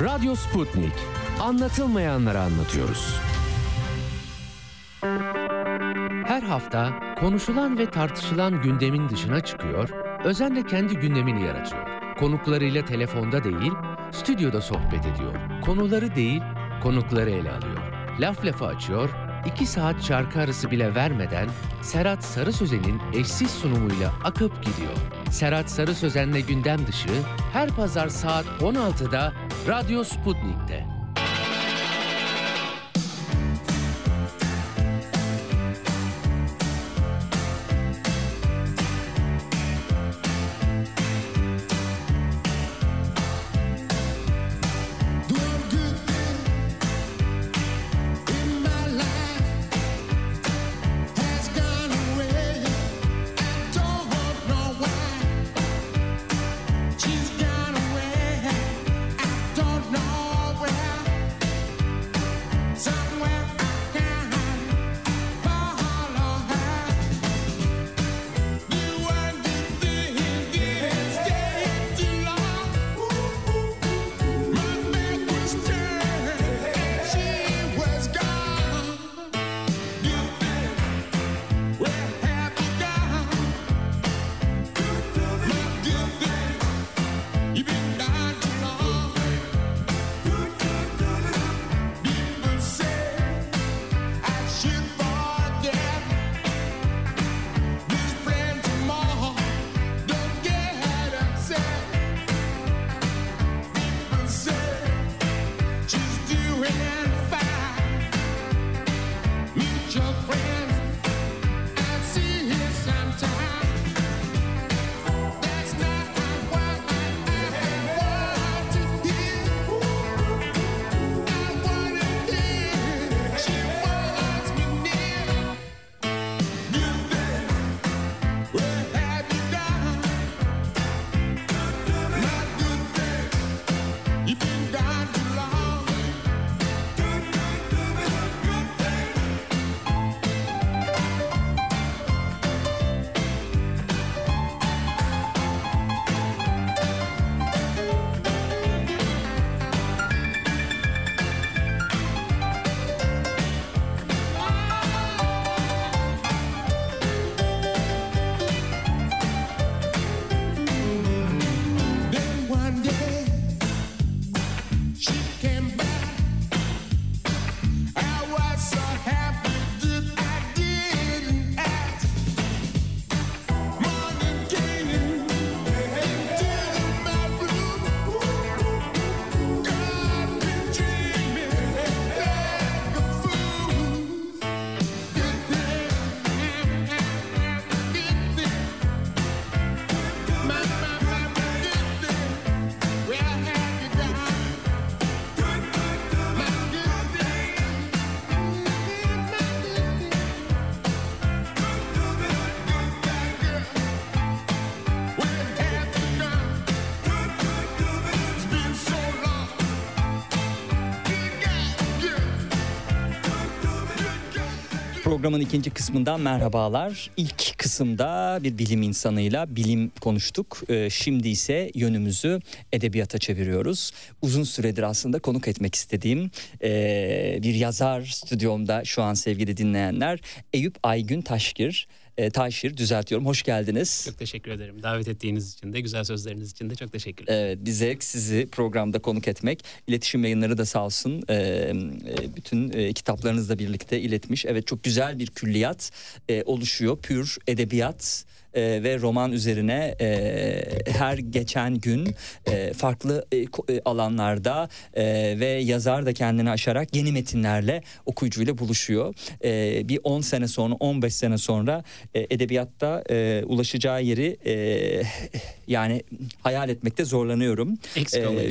Radyo Sputnik. Anlatılmayanları anlatıyoruz. Her hafta konuşulan ve tartışılan gündemin dışına çıkıyor, özenle kendi gündemini yaratıyor. Konuklarıyla telefonda değil, stüdyoda sohbet ediyor. Konuları değil, konukları ele alıyor. Laf lafa açıyor, iki saat şarkı arası bile vermeden Serhat Sarı Sözen'in eşsiz sunumuyla akıp gidiyor. Serhat Sarı Sözen'le gündem dışı her pazar saat 16'da Radyo Sputnik'te. Programın ikinci kısmından merhabalar. İlk kısımda bir bilim insanıyla bilim konuştuk. Ee, şimdi ise yönümüzü edebiyata çeviriyoruz. Uzun süredir aslında konuk etmek istediğim ee, bir yazar stüdyomda şu an sevgili dinleyenler. Eyüp Aygün Taşkir e, Taşir düzeltiyorum. Hoş geldiniz. Çok teşekkür ederim. Davet ettiğiniz için de güzel sözleriniz için de çok teşekkür ederim. Evet, bize sizi programda konuk etmek. İletişim yayınları da sağ olsun e, e, bütün e, kitaplarınızla birlikte iletmiş. Evet çok güzel bir külliyat e, oluşuyor. Pür edebiyat e, ve roman üzerine e, her geçen gün e, farklı e, e, alanlarda e, ve yazar da kendini aşarak yeni metinlerle okuyucuyla buluşuyor. E, bir 10 sene sonra 15 sene sonra e, edebiyatta e, ulaşacağı yeri e, yani hayal etmekte zorlanıyorum.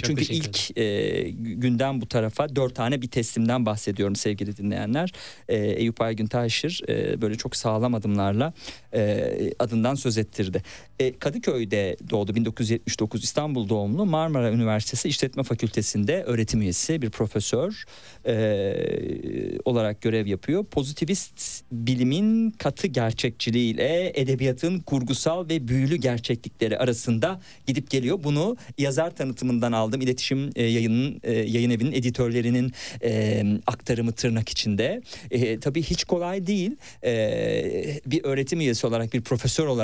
Çok çünkü ilk e, günden bu tarafa dört tane bir teslimden bahsediyorum sevgili dinleyenler. E, Eyüp Aygün Taşır e, böyle çok sağlam adımlarla e, adından söz ettirdi. E, Kadıköy'de doğdu 1979 İstanbul doğumlu Marmara Üniversitesi İşletme Fakültesi'nde öğretim üyesi bir profesör e, olarak görev yapıyor. Pozitivist bilimin katı gerçekçiliğiyle edebiyatın kurgusal ve büyülü gerçeklikleri arasında gidip geliyor. Bunu yazar tanıtımından aldım. İletişim e, yayının e, yayın evinin editörlerinin e, aktarımı tırnak içinde. E, tabii hiç kolay değil. E, bir öğretim üyesi olarak, bir profesör olarak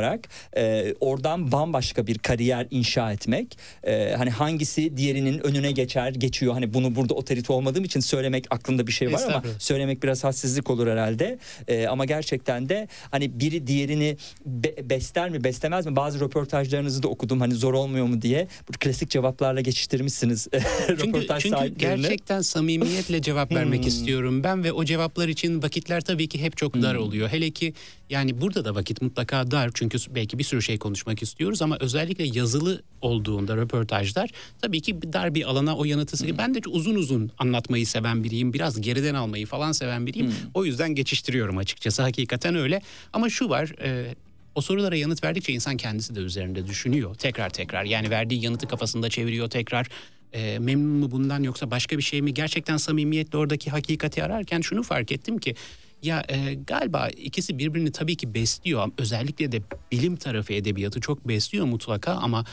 e, oradan bambaşka bir kariyer inşa etmek. E, hani hangisi diğerinin önüne geçer, geçiyor. Hani bunu burada otorite olmadığım için söylemek aklımda bir şey var ama söylemek biraz hassizlik olur herhalde. E, ama gerçekten de hani biri diğerini be- besler mi, beslemez mi? Bazı röportajlarınızı da okudum. Hani zor olmuyor mu diye. Bu klasik cevaplarla geçiştirmişsiniz Çünkü, çünkü gerçekten samimiyetle cevap vermek Hmm. istiyorum ben ve o cevaplar için vakitler tabii ki hep çok dar Hmm. oluyor. Hele ki yani burada da vakit mutlaka dar çünkü belki bir sürü şey konuşmak istiyoruz ama özellikle yazılı olduğunda röportajlar tabii ki dar bir alana o yanıtı Hmm. Ben de uzun uzun anlatmayı seven biriyim. Biraz geriden almayı falan seven biriyim. Hmm. O yüzden geçiştiriyorum açıkçası. Hakikaten öyle. Ama şu var e, o sorulara yanıt verdikçe insan kendisi de üzerinde düşünüyor tekrar tekrar. Yani verdiği yanıtı kafasında çeviriyor tekrar. E, memnun mu bundan yoksa başka bir şey mi? Gerçekten samimiyetle oradaki hakikati ararken şunu fark ettim ki ya e, galiba ikisi birbirini tabii ki besliyor. Özellikle de bilim tarafı edebiyatı çok besliyor mutlaka ama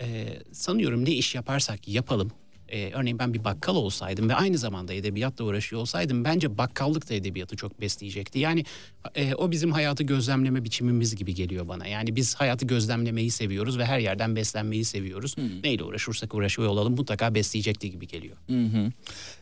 e, sanıyorum ne iş yaparsak yapalım. E, örneğin ben bir bakkal olsaydım ve aynı zamanda edebiyatla uğraşıyor olsaydım bence bakkallık da edebiyatı çok besleyecekti. Yani e, o bizim hayatı gözlemleme biçimimiz gibi geliyor bana. Yani biz hayatı gözlemlemeyi seviyoruz ve her yerden beslenmeyi seviyoruz. Neyle uğraşırsak uğraşıyor olalım mutlaka besleyecekti gibi geliyor. Hı hı.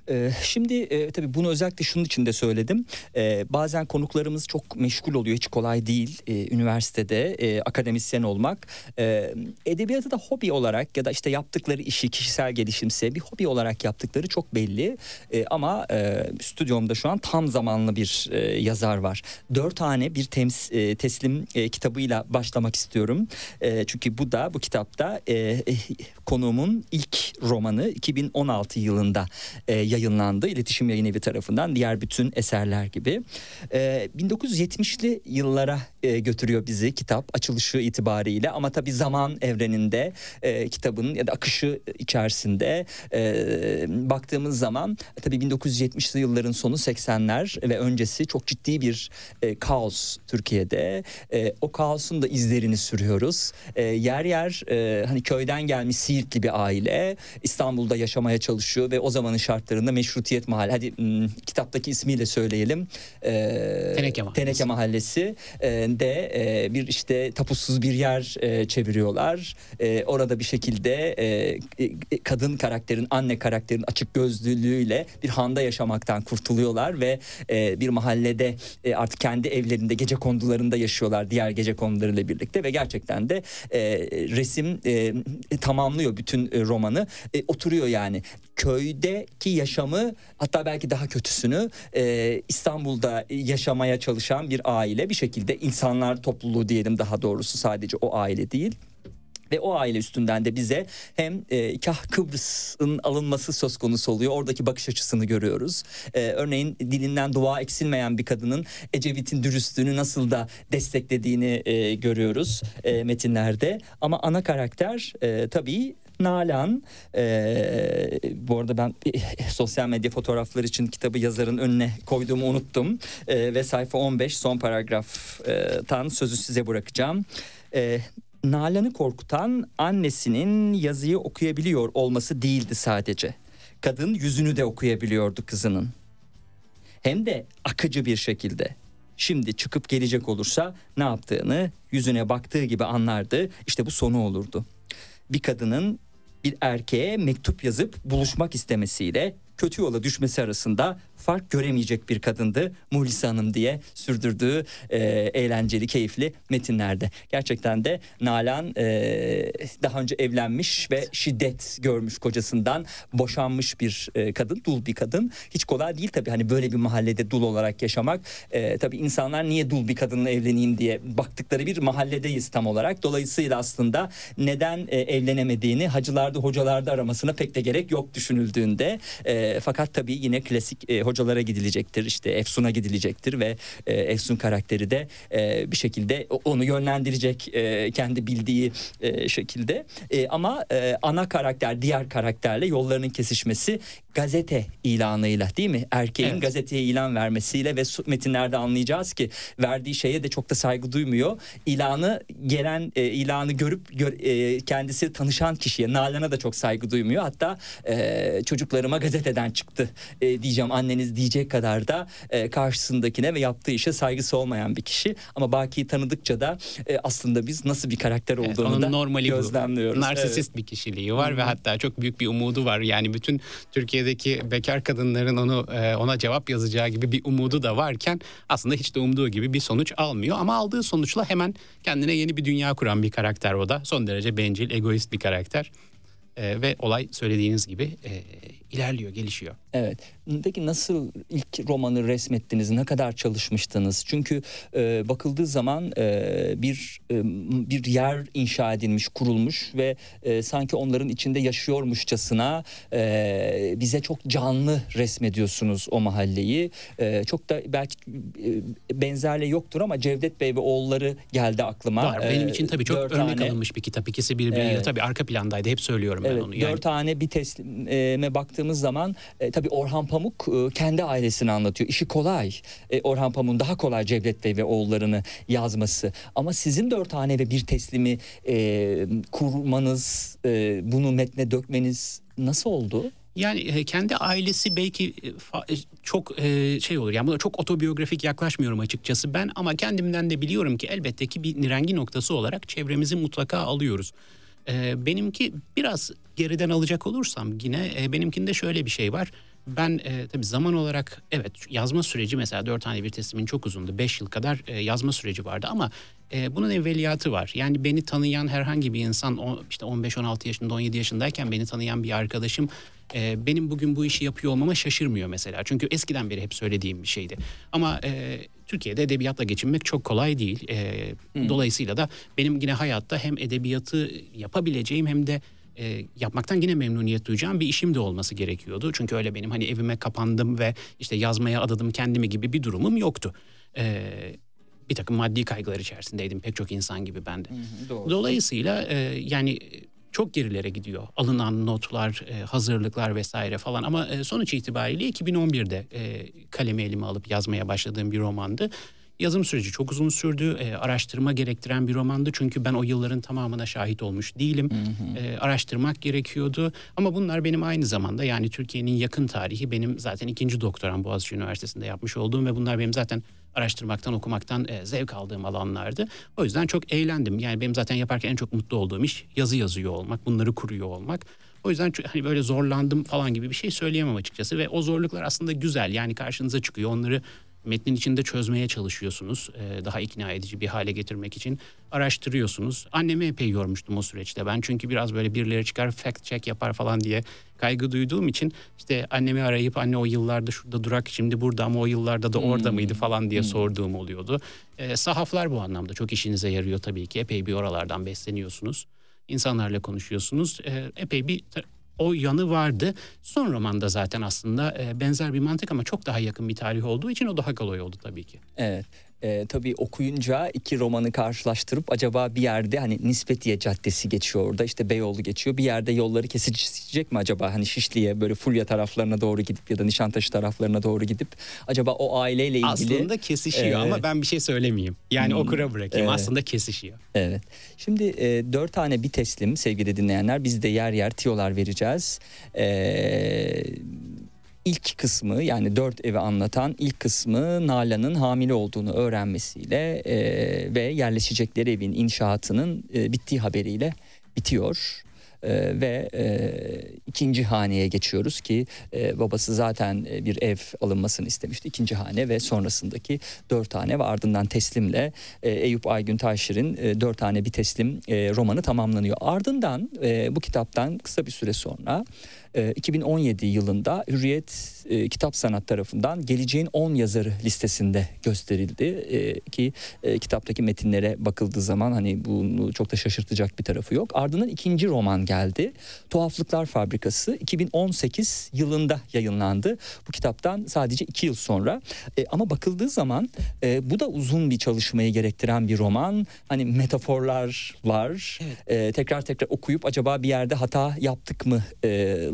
Ee, şimdi e, tabii bunu özellikle şunun için de söyledim. Ee, bazen konuklarımız çok meşgul oluyor. Hiç kolay değil e, üniversitede e, akademisyen olmak. E, edebiyatı da hobi olarak ya da işte yaptıkları işi kişisel gelişimse bir hobi olarak yaptıkları çok belli. E, ama e, stüdyomda şu an tam zamanlı bir e, yazar var. Dört tane bir tems, e, teslim e, kitabıyla başlamak istiyorum. E, çünkü bu da bu kitapta e, e, konuğumun ilk romanı 2016 yılında e, yayınlandı. İletişim Yayın Evi tarafından diğer bütün eserler gibi. E, 1970'li yıllara e, götürüyor bizi kitap açılışı itibariyle ama tabii zaman evreninde e, kitabın ya da akışı içerisinde e, baktığımız zaman tabii 1970'li yılların sonu 80'ler ve öncesi çok ciddi bir e, kaos Türkiye'de. E, o kaosun da izlerini sürüyoruz. E, yer yer e, hani köyden gelmiş Siirtli bir aile İstanbul'da yaşamaya çalışıyor ve o zamanın şartlarında meşrutiyet mahalle. Hadi m, kitaptaki ismiyle söyleyelim. E, Teneke Mahallesi. Teneke Mahallesi e, de e, bir işte tapusuz bir yer e, çeviriyorlar. E, orada bir şekilde e, e, kadın karakterin, anne karakterin açık gözlülüğüyle bir handa yaşamaktan kurtuluyorlar ve e, bir mahallede e, artık kendi evlerinde gece kondularında yaşıyorlar diğer gece kondularıyla birlikte ve gerçekten de e, resim e, tamamlıyor bütün e, romanı. E, oturuyor yani köydeki yaşamı hatta belki daha kötüsünü e, İstanbul'da yaşamaya çalışan bir aile bir şekilde insanlar topluluğu diyelim daha doğrusu sadece o aile değil. Ve o aile üstünden de bize hem e, kah Kıbrıs'ın alınması söz konusu oluyor. Oradaki bakış açısını görüyoruz. E, örneğin dilinden dua eksilmeyen bir kadının Ecevit'in dürüstlüğünü nasıl da desteklediğini e, görüyoruz e, metinlerde. Ama ana karakter e, tabii Nalan e, bu arada ben sosyal medya fotoğrafları için kitabı yazarın önüne koyduğumu unuttum E, ve sayfa 15 son paragraftan sözü size bırakacağım. E, Nalan'ı korkutan annesinin yazıyı okuyabiliyor olması değildi sadece. Kadın yüzünü de okuyabiliyordu kızının. Hem de akıcı bir şekilde. Şimdi çıkıp gelecek olursa ne yaptığını yüzüne baktığı gibi anlardı. İşte bu sonu olurdu. Bir kadının bir erkeğe mektup yazıp buluşmak istemesiyle kötü yola düşmesi arasında fark göremeyecek bir kadındı Muhlise Hanım diye sürdürdüğü e, eğlenceli, keyifli metinlerde. Gerçekten de Nalan e, daha önce evlenmiş ve şiddet görmüş kocasından boşanmış bir e, kadın, dul bir kadın. Hiç kolay değil tabii hani böyle bir mahallede dul olarak yaşamak. E, tabii insanlar niye dul bir kadınla evleneyim diye baktıkları bir mahalledeyiz tam olarak. Dolayısıyla aslında neden e, evlenemediğini hacılarda hocalarda aramasına pek de gerek yok düşünüldüğünde. E, fakat tabii yine klasik e, hocalara gidilecektir. işte Efsun'a gidilecektir ve e, Efsun karakteri de e, bir şekilde onu yönlendirecek e, kendi bildiği e, şekilde. E, ama e, ana karakter diğer karakterle yollarının kesişmesi gazete ilanıyla değil mi? Erkeğin evet. gazeteye ilan vermesiyle ve metinlerde anlayacağız ki verdiği şeye de çok da saygı duymuyor. İlanı gelen e, ilanı görüp gör, e, kendisi tanışan kişiye Nalan'a da çok saygı duymuyor. Hatta e, çocuklarıma gazeteden çıktı e, diyeceğim anneniz diyecek kadar da e, karşısındakine ve yaptığı işe saygısı olmayan bir kişi. Ama Baki'yi tanıdıkça da e, aslında biz nasıl bir karakter olduğunu evet, da normali gözlemliyoruz. Bu. Narsisist evet. bir kişiliği var Hı-hı. ve hatta çok büyük bir umudu var. Yani bütün Türkiye'deki bekar kadınların onu e, ona cevap yazacağı gibi bir umudu da varken aslında hiç de umduğu gibi bir sonuç almıyor ama aldığı sonuçla hemen kendine yeni bir dünya kuran bir karakter o da. Son derece bencil, egoist bir karakter. E, ve olay söylediğiniz gibi e, ilerliyor, gelişiyor. Evet. Peki nasıl ilk romanı resmettiniz? Ne kadar çalışmıştınız? Çünkü e, bakıldığı zaman e, bir e, bir yer inşa edilmiş, kurulmuş ve e, sanki onların içinde yaşıyormuşçasına e, bize çok canlı resmediyorsunuz o mahalleyi. E, çok da belki e, benzerle yoktur ama Cevdet Bey ve oğulları geldi aklıma. Var. Benim için tabii çok örnek tane, alınmış bir kitap. İkisi birbiriyle evet. tabii arka plandaydı. Hep söylüyorum evet, ben onu. Yani. Dört tane bir teslime baktığımız zaman e, tabii Orhan Pamuk e, kendi ailesini anlatıyor. İşi kolay. E, Orhan Pamuk'un daha kolay Cevdet Bey ve oğullarını yazması. Ama sizin dört tane ve bir teslimi e, kurmanız, bunu metne dökmeniz nasıl oldu? Yani kendi ailesi belki çok şey olur. Yani buna çok otobiyografik yaklaşmıyorum açıkçası ben ama kendimden de biliyorum ki elbette ki bir nirengi noktası olarak çevremizi mutlaka alıyoruz. Benimki biraz geriden alacak olursam yine benimkinde şöyle bir şey var. Ben e, tabii zaman olarak evet yazma süreci mesela dört tane bir teslimin çok uzundu. Beş yıl kadar e, yazma süreci vardı ama e, bunun evveliyatı var. Yani beni tanıyan herhangi bir insan o, işte 15-16 yaşında 17 yaşındayken beni tanıyan bir arkadaşım e, benim bugün bu işi yapıyor olmama şaşırmıyor mesela. Çünkü eskiden beri hep söylediğim bir şeydi. Ama e, Türkiye'de edebiyatla geçinmek çok kolay değil. E, hmm. Dolayısıyla da benim yine hayatta hem edebiyatı yapabileceğim hem de e, yapmaktan yine memnuniyet duyacağım bir işim de olması gerekiyordu. Çünkü öyle benim hani evime kapandım ve işte yazmaya adadım kendimi gibi bir durumum yoktu. E, bir takım maddi kaygılar içerisindeydim pek çok insan gibi ben de. Dolayısıyla e, yani çok gerilere gidiyor. Alınan notlar, e, hazırlıklar vesaire falan ama e, sonuç itibariyle 2011'de e, kalemi elime alıp yazmaya başladığım bir romandı. Yazım süreci çok uzun sürdü. E, araştırma gerektiren bir romandı. Çünkü ben o yılların tamamına şahit olmuş değilim. Hı hı. E, araştırmak gerekiyordu. Ama bunlar benim aynı zamanda yani Türkiye'nin yakın tarihi benim zaten ikinci doktoram Boğaziçi Üniversitesi'nde yapmış olduğum ve bunlar benim zaten araştırmaktan, okumaktan e, zevk aldığım alanlardı. O yüzden çok eğlendim. Yani benim zaten yaparken en çok mutlu olduğum iş yazı yazıyor olmak, bunları kuruyor olmak. O yüzden hani böyle zorlandım falan gibi bir şey söyleyemem açıkçası ve o zorluklar aslında güzel. Yani karşınıza çıkıyor. Onları metnin içinde çözmeye çalışıyorsunuz. E, daha ikna edici bir hale getirmek için araştırıyorsunuz. Annemi epey yormuştum o süreçte ben. Çünkü biraz böyle birileri çıkar fact check yapar falan diye kaygı duyduğum için işte annemi arayıp anne o yıllarda şurada durak şimdi burada ama o yıllarda da orada hmm. mıydı falan diye hmm. sorduğum oluyordu. E, sahaflar bu anlamda çok işinize yarıyor tabii ki. Epey bir oralardan besleniyorsunuz. İnsanlarla konuşuyorsunuz. E, epey bir o yanı vardı. Son romanda zaten aslında e, benzer bir mantık ama çok daha yakın bir tarih olduğu için o daha kolay oldu tabii ki. Evet e, tabii okuyunca iki romanı karşılaştırıp acaba bir yerde hani Nispetiye Caddesi geçiyor orada işte Beyoğlu geçiyor bir yerde yolları kesecek mi acaba hani Şişli'ye böyle Fulya taraflarına doğru gidip ya da Nişantaşı taraflarına doğru gidip acaba o aileyle ilgili aslında kesişiyor e, ama ben bir şey söylemeyeyim yani hmm, okura bırakayım evet. aslında kesişiyor. Evet şimdi e, dört tane bir teslim sevgili dinleyenler biz de yer yer tiyolar vereceğiz. Eee ilk kısmı yani dört evi anlatan ilk kısmı Nalan'ın hamile olduğunu öğrenmesiyle e, ve yerleşecekleri evin inşaatının e, bittiği haberiyle bitiyor. E, ve e, ikinci haneye geçiyoruz ki e, babası zaten e, bir ev alınmasını istemişti. İkinci hane ve sonrasındaki dört hane ve ardından teslimle e, Eyüp Aygün Taşir'in e, dört tane bir teslim e, romanı tamamlanıyor. Ardından e, bu kitaptan kısa bir süre sonra 2017 yılında Hürriyet Kitap Sanat tarafından geleceğin 10 yazarı listesinde gösterildi ki kitaptaki metinlere bakıldığı zaman hani bunu çok da şaşırtacak bir tarafı yok. Ardından ikinci roman geldi. Tuhaflıklar Fabrikası 2018 yılında yayınlandı. Bu kitaptan sadece 2 yıl sonra ama bakıldığı zaman bu da uzun bir çalışmayı gerektiren bir roman. Hani metaforlar var. Evet. tekrar tekrar okuyup acaba bir yerde hata yaptık mı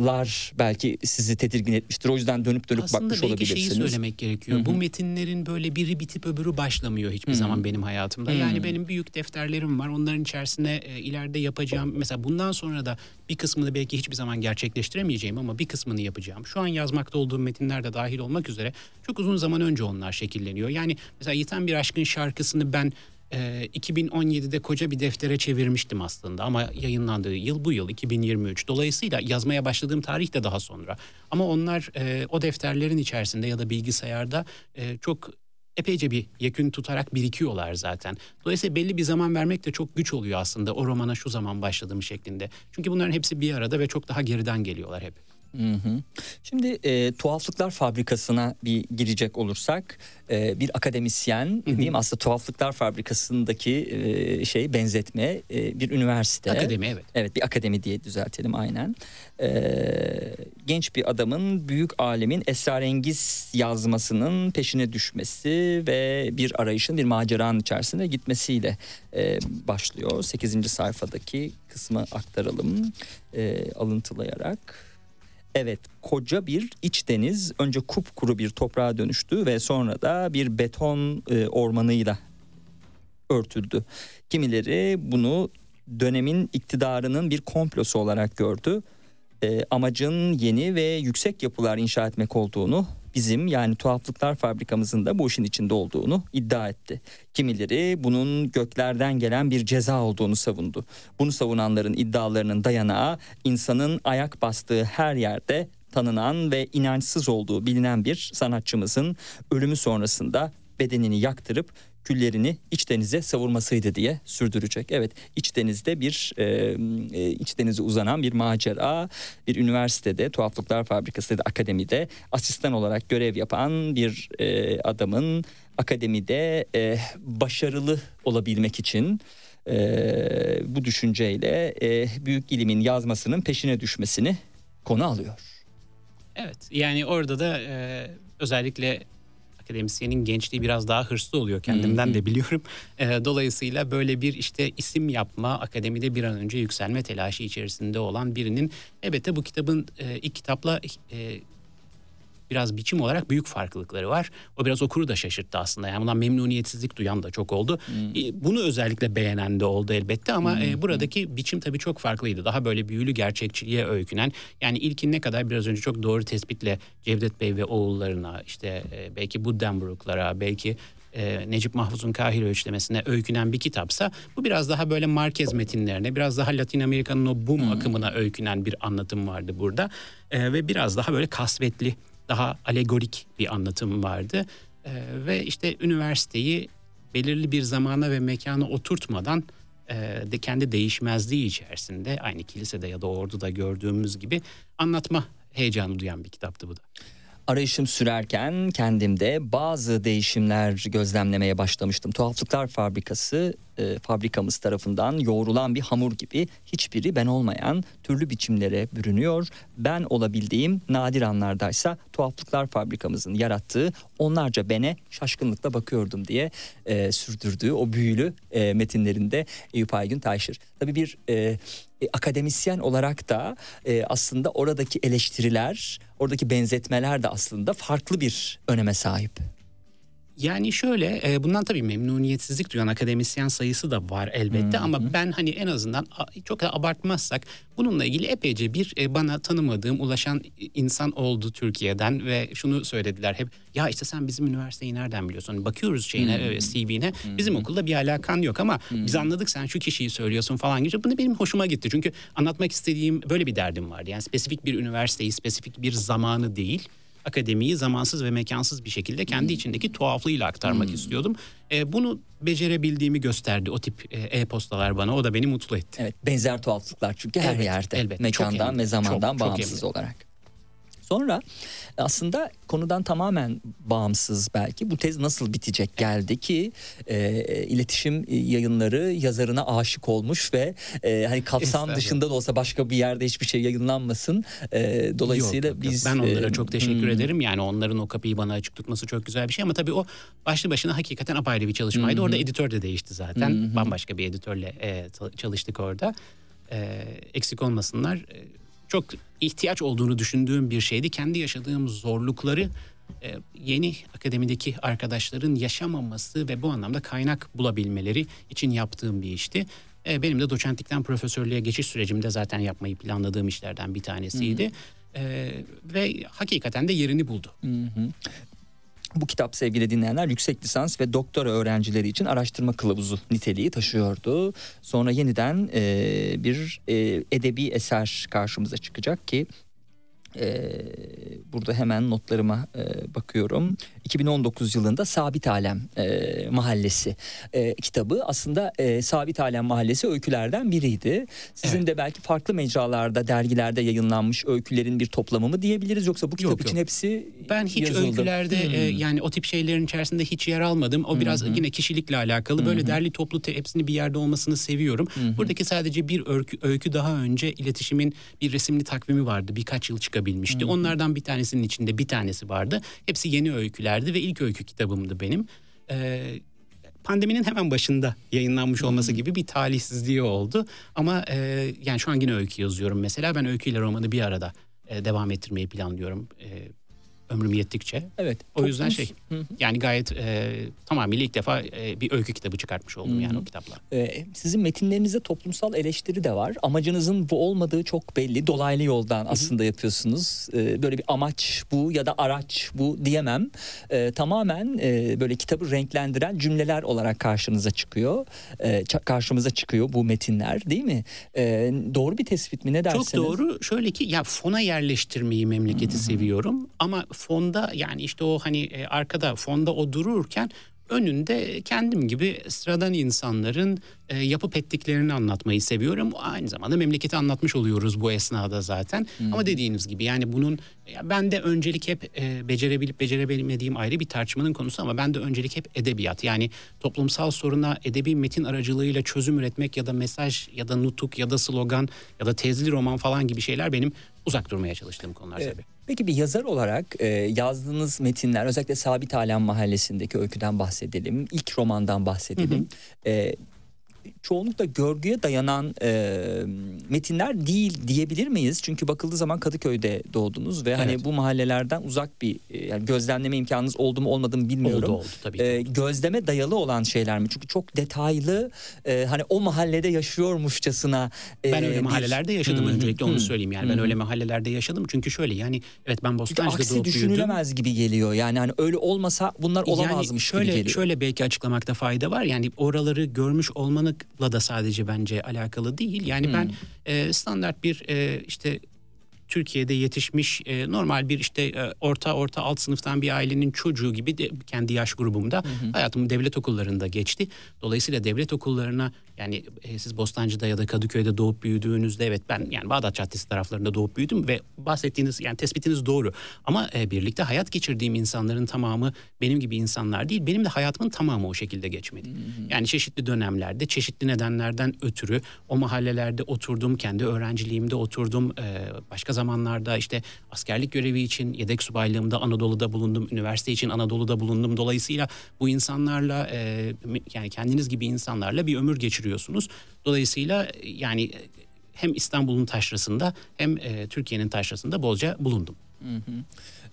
lar belki sizi tedirgin etmiştir. O yüzden dönüp dönüp Aslında bakmış olabilirsiniz. Aslında belki şeyi söylemek gerekiyor. Hı-hı. Bu metinlerin böyle biri bitip öbürü başlamıyor hiçbir Hı-hı. zaman benim hayatımda. Hı-hı. Yani benim büyük defterlerim var. Onların içerisine e, ileride yapacağım mesela bundan sonra da bir kısmını belki hiçbir zaman gerçekleştiremeyeceğim ama bir kısmını yapacağım. Şu an yazmakta olduğum metinler de dahil olmak üzere çok uzun zaman önce onlar şekilleniyor. Yani mesela Yiten Bir Aşkın şarkısını ben e, 2017'de koca bir deftere çevirmiştim aslında ama yayınlandığı yıl bu yıl 2023. Dolayısıyla yazmaya başladığım tarih de daha sonra. Ama onlar e, o defterlerin içerisinde ya da bilgisayarda e, çok epeyce bir yekün tutarak birikiyorlar zaten. Dolayısıyla belli bir zaman vermek de çok güç oluyor aslında o romana şu zaman başladığım şeklinde. Çünkü bunların hepsi bir arada ve çok daha geriden geliyorlar hep. Hı hı. Şimdi e, tuhaflıklar fabrikasına bir girecek olursak e, bir akademisyen hı hı. diyeyim aslında tuhaflıklar fabrikasındaki e, şey benzetme e, bir üniversite. Akademi evet. Evet bir akademi diye düzeltelim aynen. E, genç bir adamın büyük alemin esrarengiz yazmasının peşine düşmesi ve bir arayışın bir maceranın içerisinde gitmesiyle e, başlıyor. 8. sayfadaki kısmı aktaralım e, alıntılayarak. Evet koca bir iç deniz önce kupkuru bir toprağa dönüştü ve sonra da bir beton e, ormanıyla örtüldü. Kimileri bunu dönemin iktidarının bir komplosu olarak gördü. E, amacın yeni ve yüksek yapılar inşa etmek olduğunu bizim yani tuhaflıklar fabrikamızın da bu işin içinde olduğunu iddia etti. Kimileri bunun göklerden gelen bir ceza olduğunu savundu. Bunu savunanların iddialarının dayanağı insanın ayak bastığı her yerde tanınan ve inançsız olduğu bilinen bir sanatçımızın ölümü sonrasında bedenini yaktırıp küllerini iç denize savurmasıydı diye sürdürecek. Evet iç denizde bir e, e, iç denize uzanan bir macera bir üniversitede tuhaflıklar fabrikası da akademide asistan olarak görev yapan bir e, adamın akademide e, başarılı olabilmek için e, bu düşünceyle e, büyük ilimin yazmasının peşine düşmesini konu alıyor. Evet yani orada da e, özellikle akademisyenin gençliği biraz daha hırslı oluyor kendimden de biliyorum. E, dolayısıyla böyle bir işte isim yapma, akademide bir an önce yükselme telaşı içerisinde olan birinin elbette bu kitabın e, ilk kitapla e, biraz biçim olarak büyük farklılıkları var. O biraz okuru da şaşırttı aslında. Yani bundan memnuniyetsizlik duyan da çok oldu. Hmm. Bunu özellikle beğenen de oldu elbette ama hmm. e, buradaki biçim tabii çok farklıydı. Daha böyle büyülü gerçekçiliğe öykünen. Yani ilkin ne kadar biraz önce çok doğru tespitle Cevdet Bey ve oğullarına işte e, belki Buddenbrook'lara belki e, Necip Mahfuz'un Kahire üçlemesine öykünen bir kitapsa bu biraz daha böyle Marquez metinlerine biraz daha Latin Amerika'nın o boom hmm. akımına öykünen bir anlatım vardı burada e, ve biraz daha böyle kasvetli daha alegorik bir anlatım vardı. E, ve işte üniversiteyi belirli bir zamana ve mekana oturtmadan e, de kendi değişmezliği içerisinde aynı kilisede ya da orduda gördüğümüz gibi anlatma heyecanı duyan bir kitaptı bu da. Arayışım sürerken kendimde bazı değişimler gözlemlemeye başlamıştım. Tuhaflıklar Fabrikası e, fabrikamız tarafından yoğrulan bir hamur gibi hiçbiri ben olmayan türlü biçimlere bürünüyor. Ben olabildiğim nadir anlardaysa tuhaflıklar fabrikamızın yarattığı onlarca bene şaşkınlıkla bakıyordum diye e, sürdürdüğü o büyülü e, metinlerinde Eyüp Aygün Tayşır. Tabii bir e, e, akademisyen olarak da e, aslında oradaki eleştiriler, oradaki benzetmeler de aslında farklı bir öneme sahip. Yani şöyle e, bundan tabii memnuniyetsizlik duyan akademisyen sayısı da var elbette ama ben hani en azından çok da abartmazsak bununla ilgili epeyce bir e, bana tanımadığım ulaşan insan oldu Türkiye'den ve şunu söylediler hep ya işte sen bizim üniversiteyi nereden biliyorsun? Hani bakıyoruz şeyine hmm. CV'ne bizim okulda bir alakan yok ama biz anladık sen şu kişiyi söylüyorsun falan gibi. Bunu benim hoşuma gitti çünkü anlatmak istediğim böyle bir derdim vardı. Yani spesifik bir üniversiteyi spesifik bir zamanı değil akademiyi zamansız ve mekansız bir şekilde kendi içindeki tuhaflığıyla aktarmak hmm. istiyordum. E, bunu becerebildiğimi gösterdi o tip e, e-postalar bana. O da beni mutlu etti. Evet benzer tuhaflıklar çünkü her yerde. Elbette. Mekandan ve zamandan çok, bağımsız çok olarak. Sonra aslında konudan tamamen bağımsız belki bu tez nasıl bitecek geldi ki e, iletişim yayınları yazarına aşık olmuş ve e, hani kapsam dışında da olsa başka bir yerde hiçbir şey yayınlanmasın. E, dolayısıyla yok, biz ben onlara e, çok teşekkür hmm. ederim. Yani onların o kapıyı bana açık tutması çok güzel bir şey ama tabii o başlı başına hakikaten apayrı bir çalışmaydı. Hmm. Orada editör de değişti zaten. Hmm. Bambaşka bir editörle e, çalıştık orada. E, eksik olmasınlar. Çok ihtiyaç olduğunu düşündüğüm bir şeydi. Kendi yaşadığım zorlukları e, yeni akademideki arkadaşların yaşamaması ve bu anlamda kaynak bulabilmeleri için yaptığım bir işti. E, benim de doçentlikten profesörlüğe geçiş sürecimde zaten yapmayı planladığım işlerden bir tanesiydi. Hı hı. Ee, ve hakikaten de yerini buldu. Hı hı. Bu kitap sevgili dinleyenler yüksek lisans ve doktora öğrencileri için araştırma kılavuzu niteliği taşıyordu. Sonra yeniden e, bir e, edebi eser karşımıza çıkacak ki e, burada hemen notlarıma e, bakıyorum. 2019 yılında Sabit Alem e, Mahallesi e, kitabı aslında e, Sabit Alem Mahallesi öykülerden biriydi. Sizin evet. de belki farklı mecralarda, dergilerde yayınlanmış öykülerin bir toplamı mı diyebiliriz yoksa bu kitap yok, için yok. hepsi Ben hiç yazıldı. öykülerde hmm. e, yani o tip şeylerin içerisinde hiç yer almadım. O biraz hmm. yine kişilikle alakalı. Böyle hmm. derli toplu te, hepsini bir yerde olmasını seviyorum. Hmm. Buradaki sadece bir öykü, öykü daha önce iletişimin bir resimli takvimi vardı. Birkaç yıl çıkabilmişti. Hmm. Onlardan bir tanesinin içinde bir tanesi vardı. Hepsi yeni öyküler öykülerdi ve ilk öykü kitabımdı benim. Ee, pandeminin hemen başında yayınlanmış olması gibi bir talihsizliği oldu. Ama e, yani şu an yine öykü yazıyorum mesela. Ben öyküyle romanı bir arada e, devam ettirmeyi planlıyorum. E, ömrüm yettikçe. Evet. O yüzden şey Hı-hı. yani gayet e, tamamıyla ilk defa e, bir öykü kitabı çıkartmış oldum Hı-hı. yani o kitapla. Ee, sizin metinlerinizde toplumsal eleştiri de var. Amacınızın bu olmadığı çok belli. Dolaylı yoldan Hı-hı. aslında yapıyorsunuz. Ee, böyle bir amaç bu ya da araç bu diyemem. Ee, tamamen e, böyle kitabı renklendiren cümleler olarak karşınıza çıkıyor. Ee, karşımıza çıkıyor bu metinler değil mi? Ee, doğru bir tespit mi ne dersiniz? Çok doğru. Şöyle ki ya fona yerleştirmeyi memleketi Hı-hı. seviyorum ama fonda yani işte o hani e, arkada fonda o dururken önünde kendim gibi sıradan insanların e, yapıp ettiklerini anlatmayı seviyorum. Aynı zamanda memleketi anlatmış oluyoruz bu esnada zaten. Hmm. Ama dediğiniz gibi yani bunun ya ben de öncelik hep e, becerebilip becerebilmediğim ayrı bir tartışmanın konusu ama ben de öncelik hep edebiyat. Yani toplumsal soruna edebi metin aracılığıyla çözüm üretmek ya da mesaj ya da nutuk ya da slogan ya da tezli roman falan gibi şeyler benim uzak durmaya çalıştığım konular evet. tabii. Peki bir yazar olarak e, yazdığınız metinler özellikle Sabit Alem Mahallesi'ndeki öyküden bahsedelim. ilk romandan bahsedelim. Hı hı. E, çoğunlukla görgüye dayanan e, metinler değil diyebilir miyiz? Çünkü bakıldığı zaman Kadıköy'de doğdunuz ve hani evet. hani bu mahallelerden uzak bir e, yani gözlemleme imkanınız oldu mu olmadı mı bilmiyorum. Oldu oldu tabii. E, gözleme dayalı olan şeyler mi? Çünkü çok detaylı e, hani o mahallede yaşıyormuşçasına. E, ben öyle mahallelerde yaşadım hmm, öncelikle hmm, onu söyleyeyim yani hmm. ben öyle mahallelerde yaşadım çünkü şöyle yani evet ben Bostancı'da doğup büyüdüm. Aksi düşünülemez gibi geliyor yani hani öyle olmasa bunlar olamazmış yani şöyle, gibi geliyor. Şöyle belki açıklamakta fayda var yani oraları görmüş olmanın la da sadece bence alakalı değil. Yani hmm. ben e, standart bir e, işte Türkiye'de yetişmiş e, normal bir işte e, orta orta alt sınıftan bir ailenin çocuğu gibi de kendi yaş grubumda hı hı. hayatım devlet okullarında geçti. Dolayısıyla devlet okullarına yani e, siz Bostancı'da ya da Kadıköy'de doğup büyüdüğünüzde evet ben yani Bağdat Caddesi taraflarında doğup büyüdüm ve bahsettiğiniz yani tespitiniz doğru. Ama e, birlikte hayat geçirdiğim insanların tamamı benim gibi insanlar değil. Benim de hayatımın tamamı o şekilde geçmedi. Hı. Yani çeşitli dönemlerde çeşitli nedenlerden ötürü o mahallelerde oturdum. Kendi öğrenciliğimde oturdum. E, başka zamanlarda işte askerlik görevi için yedek subaylığımda Anadolu'da bulundum. Üniversite için Anadolu'da bulundum. Dolayısıyla bu insanlarla e, yani kendiniz gibi insanlarla bir ömür geçiriyorum getiriyorsunuz. Dolayısıyla yani hem İstanbul'un taşrasında hem e, Türkiye'nin taşrasında bolca bulundum. Hı hı.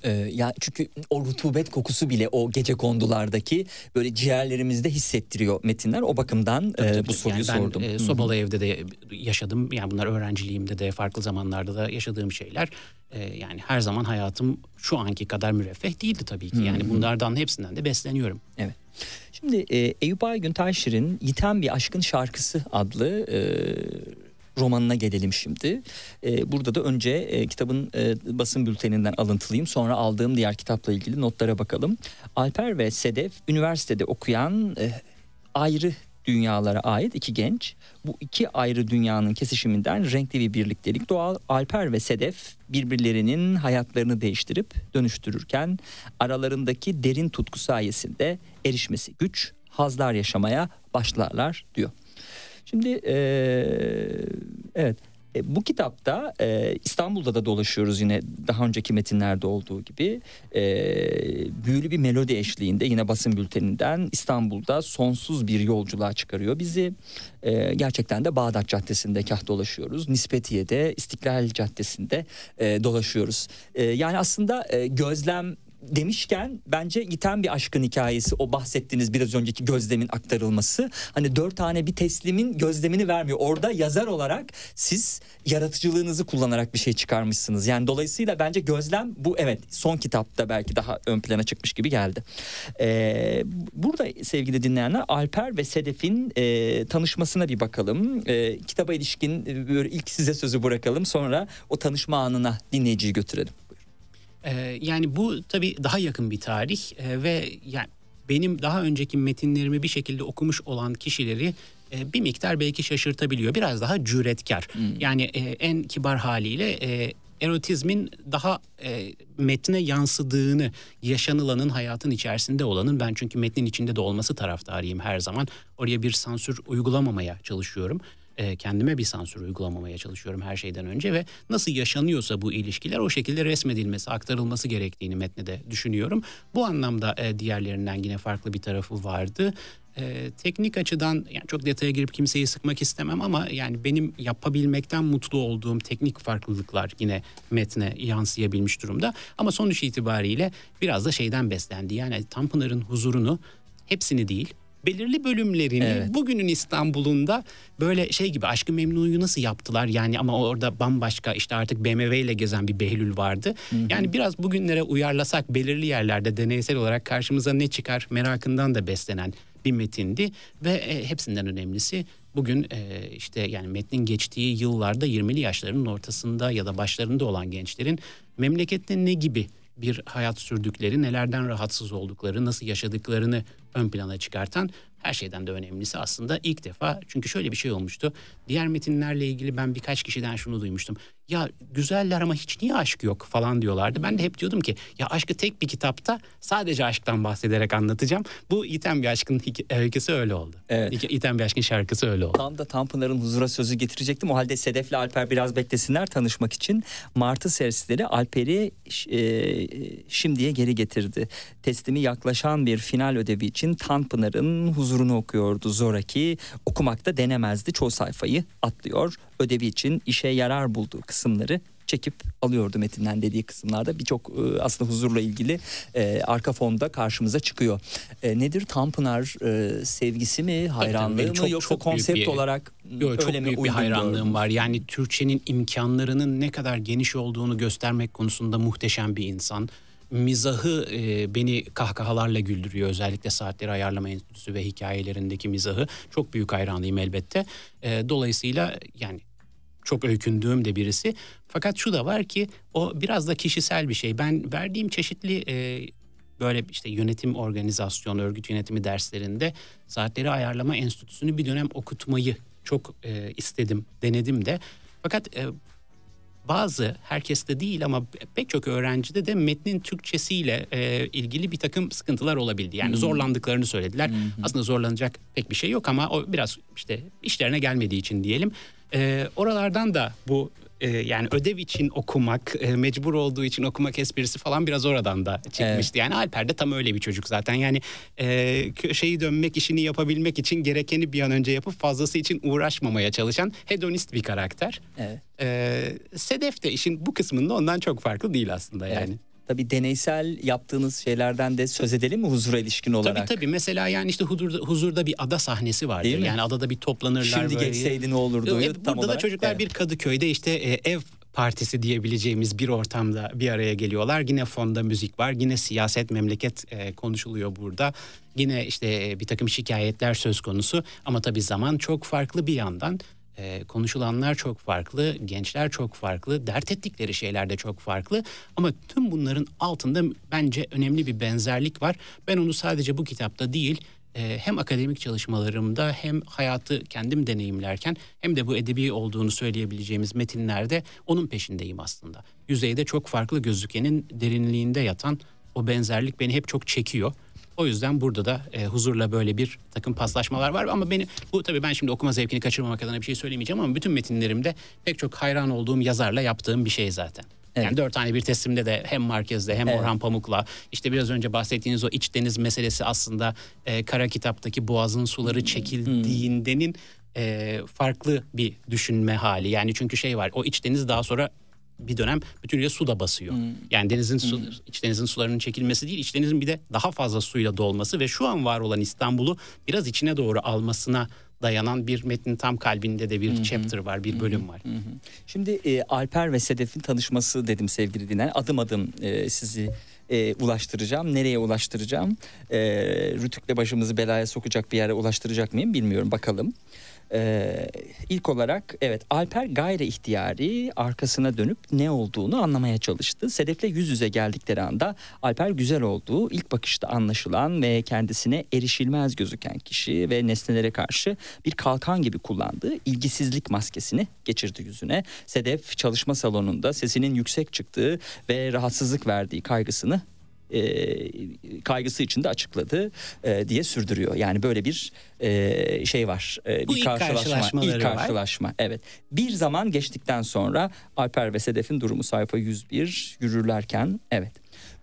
Ee, ya çünkü o rutubet kokusu bile o gece kondulardaki böyle ciğerlerimizde hissettiriyor metinler. O bakımdan Tabii, e, tabii. bu soruyu yani ben, sordum. e, sobalı evde de yaşadım. Yani bunlar öğrenciliğimde de farklı zamanlarda da yaşadığım şeyler. E, yani her zaman hayatım şu anki kadar müreffeh değildi tabii ki. Yani bunlardan hepsinden de besleniyorum. Evet. Şimdi e, Eyüp Aygün Taşir'in Yiten Bir Aşkın Şarkısı adlı e, romanına gelelim şimdi. E, burada da önce e, kitabın e, basın bülteninden alıntılıyım. Sonra aldığım diğer kitapla ilgili notlara bakalım. Alper ve Sedef üniversitede okuyan e, ayrı dünyalara ait iki genç. Bu iki ayrı dünyanın kesişiminden renkli bir birliktelik doğal. Alper ve Sedef birbirlerinin hayatlarını değiştirip dönüştürürken aralarındaki derin tutku sayesinde erişmesi güç, hazlar yaşamaya başlarlar diyor. Şimdi eee, evet e, bu kitapta e, İstanbul'da da dolaşıyoruz yine daha önceki metinlerde olduğu gibi E, büyülü bir melodi eşliğinde yine basın bülteninden İstanbul'da sonsuz bir yolculuğa çıkarıyor bizi. E, gerçekten de Bağdat Caddesi'nde kah dolaşıyoruz. Nispetiye'de İstiklal Caddesi'nde e, dolaşıyoruz. E, yani aslında e, gözlem demişken bence yiten bir aşkın hikayesi o bahsettiğiniz biraz önceki gözlemin aktarılması. Hani dört tane bir teslimin gözlemini vermiyor. Orada yazar olarak siz yaratıcılığınızı kullanarak bir şey çıkarmışsınız. Yani dolayısıyla bence gözlem bu evet son kitapta belki daha ön plana çıkmış gibi geldi. Ee, burada sevgili dinleyenler Alper ve Sedef'in e, tanışmasına bir bakalım. E, kitaba ilişkin e, ilk size sözü bırakalım sonra o tanışma anına dinleyiciyi götürelim. Ee, yani bu tabii daha yakın bir tarih Ee, ve yani benim daha önceki metinlerimi bir şekilde okumuş olan kişileri e, bir miktar belki şaşırtabiliyor. Biraz daha cüretkar. Yani e, en kibar haliyle e, erotizmin daha e, metne yansıdığını, yaşanılanın hayatın içerisinde olanın ben çünkü metnin içinde de olması taraftarıyım her zaman. Oraya bir sansür uygulamamaya çalışıyorum e, kendime bir sansür uygulamamaya çalışıyorum her şeyden önce ve nasıl yaşanıyorsa bu ilişkiler o şekilde resmedilmesi, aktarılması gerektiğini metne de düşünüyorum. Bu anlamda e, diğerlerinden yine farklı bir tarafı vardı. E, teknik açıdan yani çok detaya girip kimseyi sıkmak istemem ama yani benim yapabilmekten mutlu olduğum teknik farklılıklar yine metne yansıyabilmiş durumda. Ama sonuç itibariyle biraz da şeyden beslendi. Yani Tanpınar'ın huzurunu hepsini değil belirli bölümlerini Evet. bugünün İstanbul'unda böyle şey gibi Aşkı Memnu'yu nasıl yaptılar yani ama orada bambaşka işte artık BMW ile gezen bir Behlül vardı. Yani biraz bugünlere uyarlasak belirli yerlerde deneysel olarak karşımıza ne çıkar merakından da beslenen bir metindi ve e, hepsinden önemlisi bugün e, işte yani metnin geçtiği yıllarda 20'li yaşlarının ortasında ya da başlarında olan gençlerin memlekette ne gibi bir hayat sürdükleri, nelerden rahatsız oldukları, nasıl yaşadıklarını ön plana çıkartan her şeyden de önemlisi aslında ilk defa çünkü şöyle bir şey olmuştu. Diğer metinlerle ilgili ben birkaç kişiden şunu duymuştum. Ya güzeller ama hiç niye aşk yok falan diyorlardı. Ben de hep diyordum ki ya aşkı tek bir kitapta sadece aşktan bahsederek anlatacağım. Bu İten bir aşkın öyküsü öyle oldu. Evet. İten bir aşkın şarkısı öyle oldu. Tam da Tanpınar'ın huzura sözü getirecektim. O halde Sedef'le Alper biraz beklesinler tanışmak için. Martı sersleri Alper'i e, şimdiye geri getirdi. Teslimi yaklaşan bir final ödevi için Tanpınar'ın huzurunu okuyordu zoraki. Okumakta denemezdi. Çoğu sayfayı atlıyor. Ödevi için işe yarar bulduğu kısımları çekip alıyordu metinden dediği kısımlarda birçok e, aslında huzurla ilgili e, arka fonda karşımıza çıkıyor. E, nedir Tanpınar e, sevgisi mi hayranlığı mı çok- yoksa çok konsept bir- olarak Yo, öyle çok mi büyük bir hayranlığım var. Yani Türkçenin imkanlarının ne kadar geniş olduğunu göstermek konusunda muhteşem bir insan. Mizahı e, beni kahkahalarla güldürüyor. Özellikle Saatleri Ayarlama Enstitüsü ve hikayelerindeki mizahı. Çok büyük hayranlıyım elbette. E, dolayısıyla yani çok öykündüğüm de birisi. Fakat şu da var ki o biraz da kişisel bir şey. Ben verdiğim çeşitli e, böyle işte yönetim organizasyon, örgüt yönetimi derslerinde saatleri ayarlama enstitüsünü bir dönem okutmayı çok e, istedim, denedim de. Fakat e, bazı herkeste değil ama pek çok öğrencide de metnin Türkçesiyle e, ilgili bir takım sıkıntılar olabildi. Yani zorlandıklarını söylediler. Aslında zorlanacak pek bir şey yok ama o biraz işte işlerine gelmediği için diyelim. E, oralardan da bu e, yani ödev için okumak, e, mecbur olduğu için okumak esprisi falan biraz oradan da çıkmıştı. Yani Alper de tam öyle bir çocuk zaten. Yani e, köşeyi dönmek, işini yapabilmek için gerekeni bir an önce yapıp fazlası için uğraşmamaya çalışan hedonist bir karakter. Evet. Ee, Sedef de işin bu kısmında ondan çok farklı değil aslında yani. Tabii deneysel yaptığınız şeylerden de söz edelim mi huzura ilişkin olarak? Tabii tabii. Mesela yani işte huzurda, huzurda bir ada sahnesi vardır. Değil mi? Yani adada bir toplanırlar. Şimdi böyle. geçseydi ne olurdu? Tam burada da olarak. çocuklar Evet. bir Kadıköy'de işte e, ev partisi diyebileceğimiz bir ortamda bir araya geliyorlar. Yine fonda müzik var. Yine siyaset, memleket e, konuşuluyor burada. Yine işte e, bir takım şikayetler söz konusu. Ama tabii zaman çok farklı bir yandan. E, konuşulanlar çok farklı, gençler çok farklı, dert ettikleri şeyler de çok farklı. Ama tüm bunların altında bence önemli bir benzerlik var. Ben onu sadece bu kitapta değil, e, hem akademik çalışmalarımda hem hayatı kendim deneyimlerken hem de bu edebi olduğunu söyleyebileceğimiz metinlerde onun peşindeyim aslında. Yüzeyde çok farklı gözükenin derinliğinde yatan o benzerlik beni hep çok çekiyor. O yüzden burada da e, huzurla böyle bir takım paslaşmalar var ama beni bu tabii ben şimdi okuma zevkini kaçırmamak adına bir şey söylemeyeceğim ama bütün metinlerimde pek çok hayran olduğum yazarla yaptığım bir şey zaten. Evet. Yani dört tane bir teslimde de hem Marquez'de hem Evet. Orhan Pamuk'la işte biraz önce bahsettiğiniz o iç deniz meselesi aslında e, kara kitaptaki boğazın suları çekildiğindenin e, farklı bir düşünme hali. Yani çünkü şey var o iç deniz daha sonra bir dönem bütünüyle su da basıyor. Yani denizin su, iç denizin sularının çekilmesi değil, iç denizin bir de daha fazla suyla dolması ve şu an var olan İstanbul'u biraz içine doğru almasına dayanan bir metnin tam kalbinde de bir chapter var, bir bölüm var. Şimdi e, Alper ve Sedef'in tanışması dedim sevgili dinleyen. Adım adım e, sizi e, ulaştıracağım. Nereye ulaştıracağım? E, Rütük'le başımızı belaya sokacak bir yere ulaştıracak mıyım bilmiyorum. Bakalım. E, ilk olarak evet Alper gayri ihtiyari arkasına dönüp ne olduğunu anlamaya çalıştı. Sedef'le yüz yüze geldikleri anda Alper güzel olduğu ilk bakışta anlaşılan ve kendisine erişilmez gözüken kişi ve nesnelere karşı bir kalkan gibi kullandığı ilgisizlik maskesini geçirdi yüzüne. Sedef çalışma salonunda sesinin yüksek çıktığı ve rahatsızlık verdiği kaygısını e, kaygısı içinde açıkladı e, diye sürdürüyor. Yani böyle bir e, şey var. E, Bu bir ilk karşılaşma, ilk var. karşılaşma. Evet. Bir zaman geçtikten sonra Alper ve Sedef'in durumu sayfa 101 yürürlerken evet.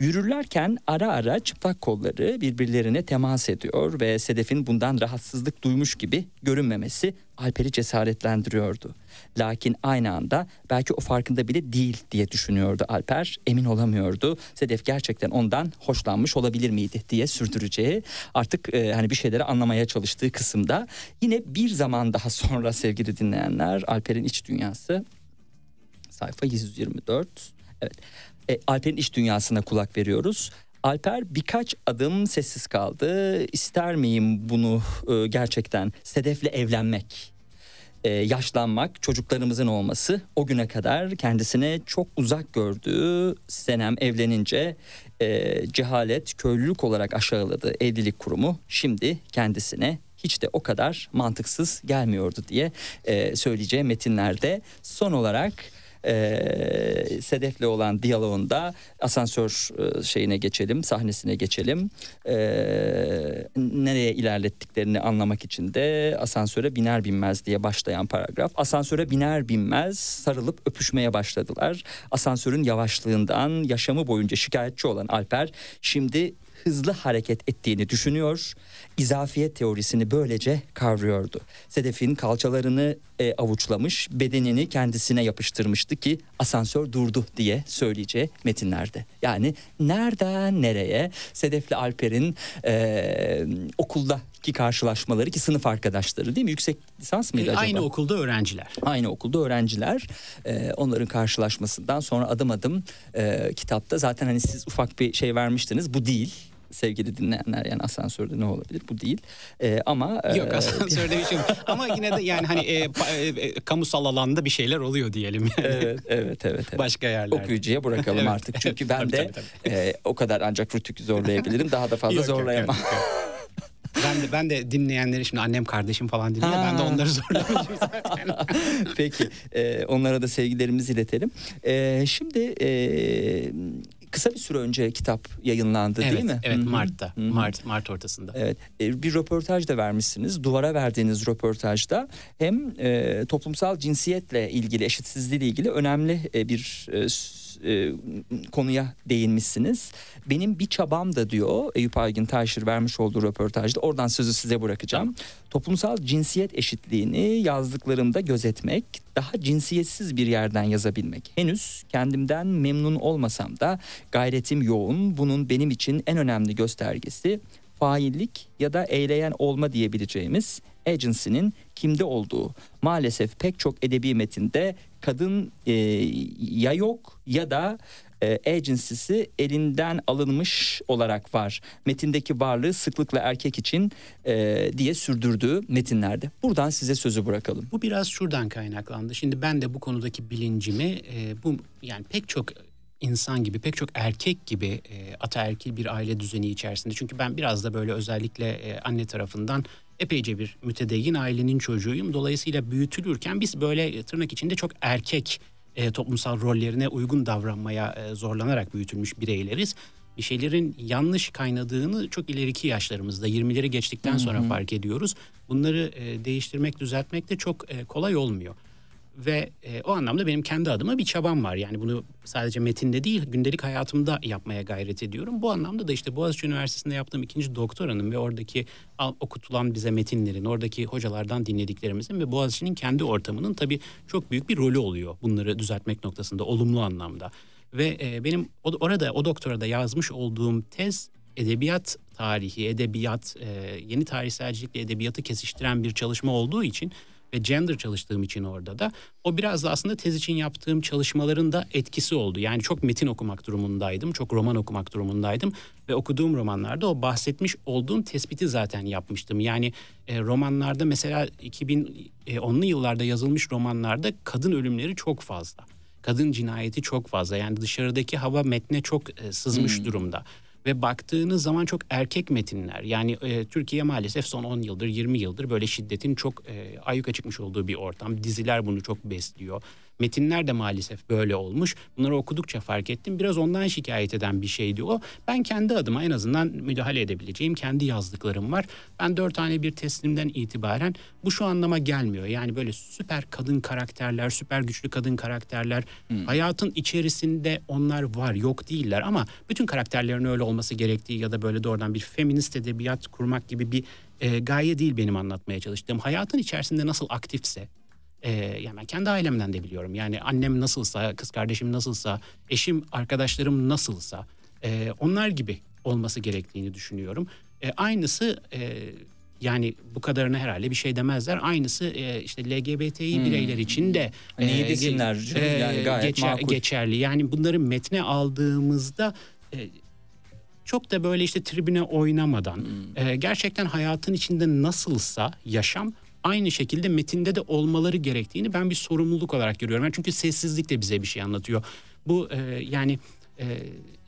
Yürürlerken ara ara çıplak kolları birbirlerine temas ediyor ve Sedef'in bundan rahatsızlık duymuş gibi görünmemesi Alper'i cesaretlendiriyordu. Lakin aynı anda belki o farkında bile değil diye düşünüyordu Alper. Emin olamıyordu. Sedef gerçekten ondan hoşlanmış olabilir miydi diye sürdüreceği artık e, hani bir şeyleri anlamaya çalıştığı kısımda yine bir zaman daha sonra sevgili dinleyenler Alper'in iç dünyası sayfa 124. Evet. E, Alper'in iç dünyasına kulak veriyoruz. Alper birkaç adım sessiz kaldı. İster miyim bunu e, gerçekten Sedef'le evlenmek? e, yaşlanmak, çocuklarımızın olması o güne kadar kendisine çok uzak gördüğü Senem evlenince e, cehalet, köylülük olarak aşağıladığı evlilik kurumu şimdi kendisine hiç de o kadar mantıksız gelmiyordu diye e, söyleyeceği metinlerde son olarak e, Sedef'le olan diyaloğunda asansör e, şeyine geçelim, sahnesine geçelim. E, nereye ilerlettiklerini anlamak için de asansöre biner binmez diye başlayan paragraf. Asansöre biner binmez sarılıp öpüşmeye başladılar. Asansörün yavaşlığından yaşamı boyunca şikayetçi olan Alper şimdi hızlı hareket ettiğini düşünüyor. İzafiyet teorisini böylece kavruyordu. Sedef'in kalçalarını e, avuçlamış, bedenini kendisine yapıştırmıştı ki asansör durdu diye söyleyeceği metinlerde. Yani nereden nereye Sedef'le Alper'in e, okuldaki karşılaşmaları ki sınıf arkadaşları değil mi? Yüksek lisans mıydı E, acaba? Aynı okulda öğrenciler. Aynı okulda öğrenciler e, onların karşılaşmasından sonra adım adım e, kitapta zaten hani siz ufak bir şey vermiştiniz bu değil sevgili dinleyenler yani asansörde ne olabilir bu değil E, ama e, Yok asansörde bir şey yok. Ama yine de yani hani e, e, e, kamusal alanda bir şeyler oluyor diyelim. Yani. evet evet evet, evet. Başka yerlerde. okuyucuya bırakalım Evet, artık çünkü ben Tabii, de tabii, tabii. e, o kadar ancak rütük zorlayabilirim daha da fazla Yok, yok, zorlayamam. yok, yok. Ben de ben de dinleyenleri şimdi annem kardeşim falan dinliyor. Ha. Ben de onları zorlamayacağım zaten. Peki e, onlara da sevgilerimizi iletelim. E, şimdi e, kısa bir süre önce kitap yayınlandı evet, değil mi? Evet. Mart'ta. Hı hı. Mart Mart ortasında. Evet, e, bir röportaj da vermişsiniz. Duvara verdiğiniz röportajda hem e, toplumsal cinsiyetle ilgili, eşitsizliğiyle ilgili önemli e, bir e, e, konuya değinmişsiniz. Benim bir çabam da diyor Eyüp Aygün Taşir vermiş olduğu röportajda. Oradan sözü size bırakacağım. Toplumsal cinsiyet eşitliğini yazdıklarımda gözetmek, daha cinsiyetsiz bir yerden yazabilmek. Henüz kendimden memnun olmasam da gayretim yoğun. Bunun benim için en önemli göstergesi faillik ya da eyleyen olma diyebileceğimiz agency'nin kimde olduğu. Maalesef pek çok edebi metinde kadın e, ya yok ya da e, agency'si elinden alınmış olarak var. Metindeki varlığı sıklıkla erkek için e, diye sürdürdüğü metinlerde. Buradan size sözü bırakalım. Bu biraz şuradan kaynaklandı. Şimdi ben de bu konudaki bilincimi e, bu yani pek çok insan gibi pek çok erkek gibi e, ataerkil bir aile düzeni içerisinde. Çünkü ben biraz da böyle özellikle e, anne tarafından epeyce bir mütedeyyin ailenin çocuğuyum. Dolayısıyla büyütülürken biz böyle e, tırnak içinde çok erkek e, toplumsal rollerine uygun davranmaya e, zorlanarak büyütülmüş bireyleriz. Bir şeylerin yanlış kaynadığını çok ileriki yaşlarımızda 20'leri geçtikten sonra hı hı. fark ediyoruz. Bunları e, değiştirmek, düzeltmek de çok e, kolay olmuyor. Ve e, o anlamda benim kendi adıma bir çabam var. Yani bunu sadece metinde değil gündelik hayatımda yapmaya gayret ediyorum. Bu anlamda da işte Boğaziçi Üniversitesi'nde yaptığım ikinci doktoranın ve oradaki okutulan bize metinlerin, oradaki hocalardan dinlediklerimizin ve Boğaziçi'nin kendi ortamının tabii çok büyük bir rolü oluyor bunları düzeltmek noktasında olumlu anlamda. Ve e, benim orada o doktorada yazmış olduğum tez edebiyat tarihi, edebiyat, e, yeni tarihselcilikle edebiyatı kesiştiren bir çalışma olduğu için ve gender çalıştığım için orada da o biraz da aslında tez için yaptığım çalışmaların da etkisi oldu. Yani çok metin okumak durumundaydım, çok roman okumak durumundaydım ve okuduğum romanlarda o bahsetmiş olduğum tespiti zaten yapmıştım. Yani e, romanlarda mesela 2010'lu yıllarda yazılmış romanlarda kadın ölümleri çok fazla. Kadın cinayeti çok fazla. Yani dışarıdaki hava metne çok e, sızmış hmm. durumda ve baktığınız zaman çok erkek metinler. Yani e, Türkiye maalesef son 10 yıldır 20 yıldır böyle şiddetin çok e, ayyuka çıkmış olduğu bir ortam. Diziler bunu çok besliyor. Metinler de maalesef böyle olmuş. Bunları okudukça fark ettim. Biraz ondan şikayet eden bir şeydi o. Ben kendi adıma en azından müdahale edebileceğim kendi yazdıklarım var. Ben dört tane bir teslimden itibaren bu şu anlama gelmiyor. Yani böyle süper kadın karakterler, süper güçlü kadın karakterler hmm. hayatın içerisinde onlar var, yok değiller ama bütün karakterlerin öyle olması gerektiği ya da böyle doğrudan bir feminist edebiyat kurmak gibi bir e, gaye değil benim anlatmaya çalıştığım. Hayatın içerisinde nasıl aktifse, ee, yani ben kendi ailemden de biliyorum. Yani annem nasılsa, kız kardeşim nasılsa, eşim, arkadaşlarım nasılsa e, onlar gibi olması gerektiğini düşünüyorum. E, aynısı e, yani bu kadarına herhalde bir şey demezler. Aynısı e, işte LGBTİ hmm. bireyler için de e, iyi desinler e, yani gayet geçer, makul. geçerli. Yani bunları metne aldığımızda e, çok da böyle işte tribüne oynamadan hmm. e, gerçekten hayatın içinde nasılsa yaşam aynı şekilde metinde de olmaları gerektiğini ben bir sorumluluk olarak görüyorum. Yani çünkü sessizlik de bize bir şey anlatıyor. Bu e, yani e,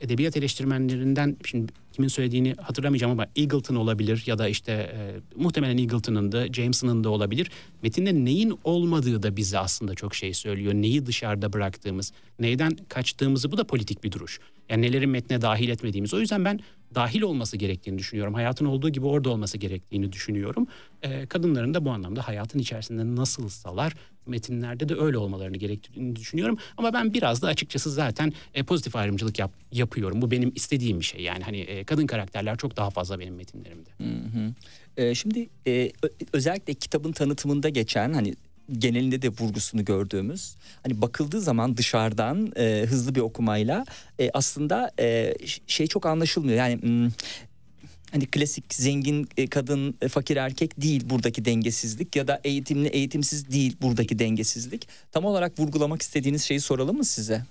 edebiyat eleştirmenlerinden şimdi kimin söylediğini hatırlamayacağım ama Eagleton olabilir ya da işte e, muhtemelen Eagleton'ın da Jameson'ın da olabilir. Metinde neyin olmadığı da bize aslında çok şey söylüyor. Neyi dışarıda bıraktığımız, neyden kaçtığımızı bu da politik bir duruş. Yani neleri metne dahil etmediğimiz. O yüzden ben dahil olması gerektiğini düşünüyorum. Hayatın olduğu gibi orada olması gerektiğini düşünüyorum. E, kadınların da bu anlamda hayatın içerisinde nasılsalar metinlerde de öyle olmalarını gerektiğini düşünüyorum. Ama ben biraz da açıkçası zaten e, pozitif ayrımcılık yap, yapıyorum. Bu benim istediğim bir şey. Yani hani e, kadın karakterler çok daha fazla benim metinlerimde. Hı hı. E, şimdi e, özellikle kitabın tanıtımında geçen hani genelinde de vurgusunu gördüğümüz hani bakıldığı zaman dışarıdan e, hızlı bir okumayla e, aslında e, şey çok anlaşılmıyor yani hani klasik zengin e, kadın e, fakir erkek değil buradaki dengesizlik ya da eğitimli eğitimsiz değil buradaki dengesizlik tam olarak vurgulamak istediğiniz şeyi soralım mı size?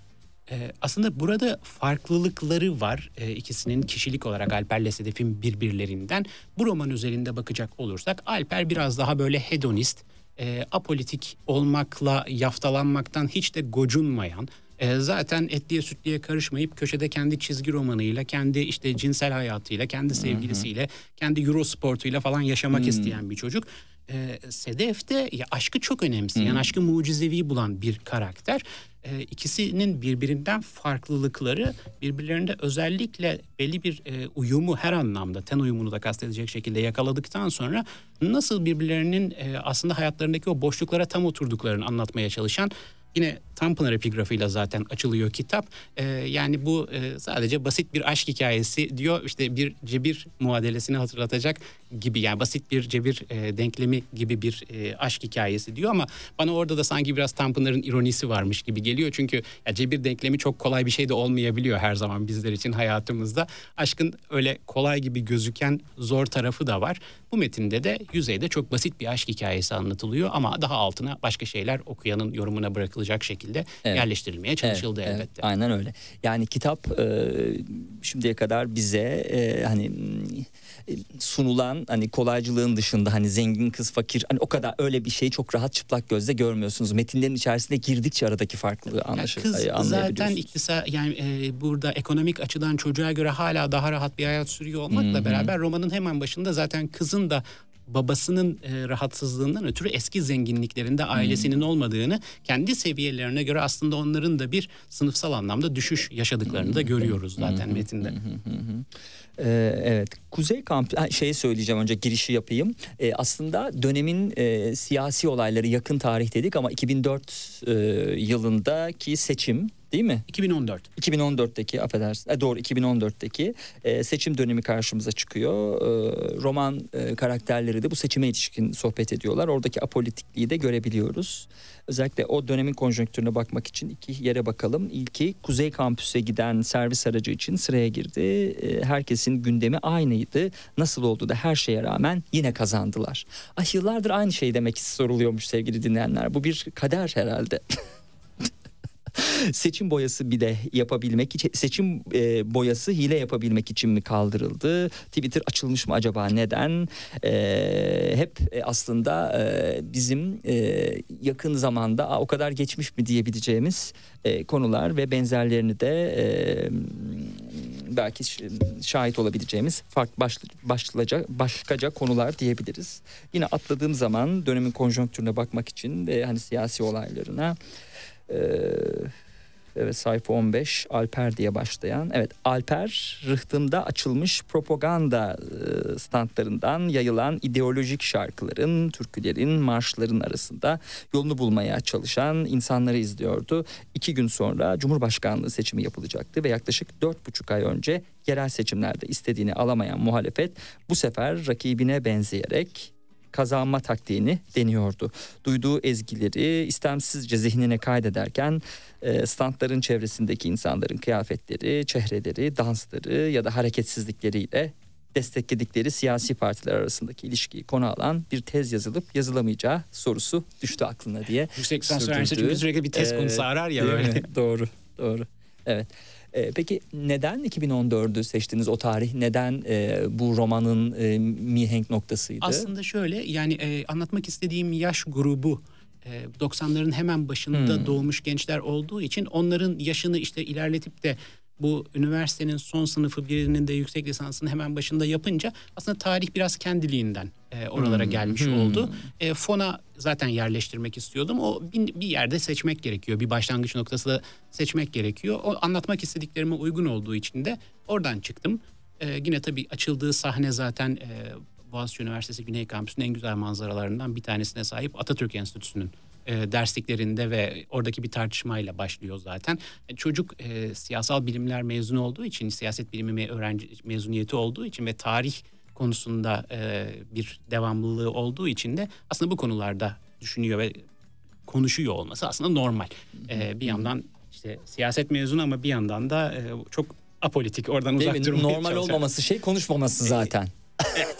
Ee, aslında burada farklılıkları var ikisinin kişilik olarak Alper'le Sedef'in birbirlerinden. Bu roman üzerinde bakacak olursak Alper biraz daha böyle hedonist, e, apolitik olmakla yaftalanmaktan hiç de gocunmayan e, zaten etliye sütliye karışmayıp köşede kendi çizgi romanıyla, kendi işte cinsel hayatıyla, kendi sevgilisiyle, hı hı. kendi Eurosportuyla falan yaşamak hmm. isteyen bir çocuk. E, Sedef'te ya aşkı çok önemseyen, hmm. aşkı mucizevi bulan bir karakter. E, ikisinin birbirinden farklılıkları birbirlerinde özellikle belli bir e, uyumu her anlamda ten uyumunu da kastedecek şekilde yakaladıktan sonra nasıl birbirlerinin e, aslında hayatlarındaki o boşluklara tam oturduklarını anlatmaya çalışan yine Tanpınar epigrafıyla zaten açılıyor kitap. E, yani bu e, sadece basit bir aşk hikayesi diyor. İşte bir cebir muadelesini hatırlatacak gibi yani basit bir cebir e, denklemi gibi bir e, aşk hikayesi diyor ama bana orada da sanki biraz Tanpınar'ın ironisi varmış gibi geliyor. Çünkü ya cebir denklemi çok kolay bir şey de olmayabiliyor her zaman bizler için hayatımızda. Aşkın öyle kolay gibi gözüken zor tarafı da var. Bu metinde de yüzeyde çok basit bir aşk hikayesi anlatılıyor ama daha altına başka şeyler okuyanın yorumuna bırakılacak şekilde evet. yerleştirilmeye çalışıldı evet, elbette. Evet, aynen öyle. Yani kitap e, şimdiye kadar bize e, hani sunulan hani kolaycılığın dışında hani zengin kız fakir hani o kadar öyle bir şey çok rahat çıplak gözle görmüyorsunuz. Metinlerin içerisinde girdikçe aradaki farklılığı anlaşılıyor. Yani kız zaten iktisat yani e, burada ekonomik açıdan çocuğa göre hala daha rahat bir hayat sürüyor olmakla Hı-hı. beraber romanın hemen başında zaten kızın da babasının e, rahatsızlığından ötürü eski zenginliklerinde ailesinin hmm. olmadığını kendi seviyelerine göre aslında onların da bir sınıfsal anlamda düşüş yaşadıklarını da görüyoruz zaten hmm. metinde. Hmm. Ee, evet Kuzey Kamp şey söyleyeceğim önce girişi yapayım. Ee, aslında dönemin e, siyasi olayları yakın tarih dedik ama 2004 e, yılındaki seçim değil mi? 2014. 2014'teki affedersin. E, doğru 2014'teki e, seçim dönemi karşımıza çıkıyor. E, roman e, karakterleri de bu seçime ilişkin sohbet ediyorlar. Oradaki apolitikliği de görebiliyoruz. Özellikle o dönemin konjonktürüne bakmak için iki yere bakalım. İlki Kuzey Kampüs'e giden servis aracı için sıraya girdi. E, herkesin gündemi aynıydı. Nasıl oldu da her şeye rağmen yine kazandılar. Ay yıllardır aynı şey demek soruluyormuş sevgili dinleyenler. Bu bir kader herhalde. seçim boyası bir de yapabilmek için seçim e, boyası hile yapabilmek için mi kaldırıldı? Twitter açılmış mı acaba neden? E, hep e, aslında e, bizim e, yakın zamanda o kadar geçmiş mi diyebileceğimiz e, konular ve benzerlerini de e, belki şahit olabileceğimiz farklı baş, başlıca, başkaca konular diyebiliriz. Yine atladığım zaman dönemin konjonktürüne bakmak için ve hani siyasi olaylarına evet sayfa 15 Alper diye başlayan. Evet Alper rıhtımda açılmış propaganda e, standlarından yayılan ideolojik şarkıların, türkülerin, marşların arasında yolunu bulmaya çalışan insanları izliyordu. İki gün sonra Cumhurbaşkanlığı seçimi yapılacaktı ve yaklaşık dört buçuk ay önce yerel seçimlerde istediğini alamayan muhalefet bu sefer rakibine benzeyerek kazanma taktiğini deniyordu. Duyduğu ezgileri istemsizce zihnine kaydederken e, standların çevresindeki insanların kıyafetleri, çehreleri, dansları ya da hareketsizlikleriyle destekledikleri siyasi partiler arasındaki ilişkiyi konu alan bir tez yazılıp yazılamayacağı sorusu düştü aklına diye. Yüksek lisans öğrencisi çünkü sürekli bir tez ee, konusu arar ya böyle. doğru, doğru. Evet. E, peki neden 2014'ü seçtiniz o tarih? Neden e, bu romanın e, mihenk noktasıydı? Aslında şöyle yani e, anlatmak istediğim yaş grubu 90'ların e, hemen başında hmm. doğmuş gençler olduğu için onların yaşını işte ilerletip de bu üniversitenin son sınıfı birinin de yüksek lisansını hemen başında yapınca aslında tarih biraz kendiliğinden e, oralara hmm. gelmiş hmm. oldu. E, fona zaten yerleştirmek istiyordum. O bir, bir yerde seçmek gerekiyor. Bir başlangıç noktası da seçmek gerekiyor. O anlatmak istediklerime uygun olduğu için de oradan çıktım. E, yine tabii açıldığı sahne zaten e, Boğaziçi Üniversitesi Güney Kampüsü'nün en güzel manzaralarından bir tanesine sahip Atatürk Enstitüsü'nün e, dersliklerinde ve oradaki bir tartışmayla başlıyor zaten. E, çocuk e, siyasal bilimler mezunu olduğu için, siyaset bilimi öğrenci mezuniyeti olduğu için ve tarih konusunda e, bir devamlılığı olduğu için de aslında bu konularda düşünüyor ve konuşuyor olması aslında normal. E, bir yandan işte siyaset mezunu ama bir yandan da e, çok apolitik oradan Değil uzak mi? durmaya Normal çalışan. olmaması şey konuşmaması zaten. evet.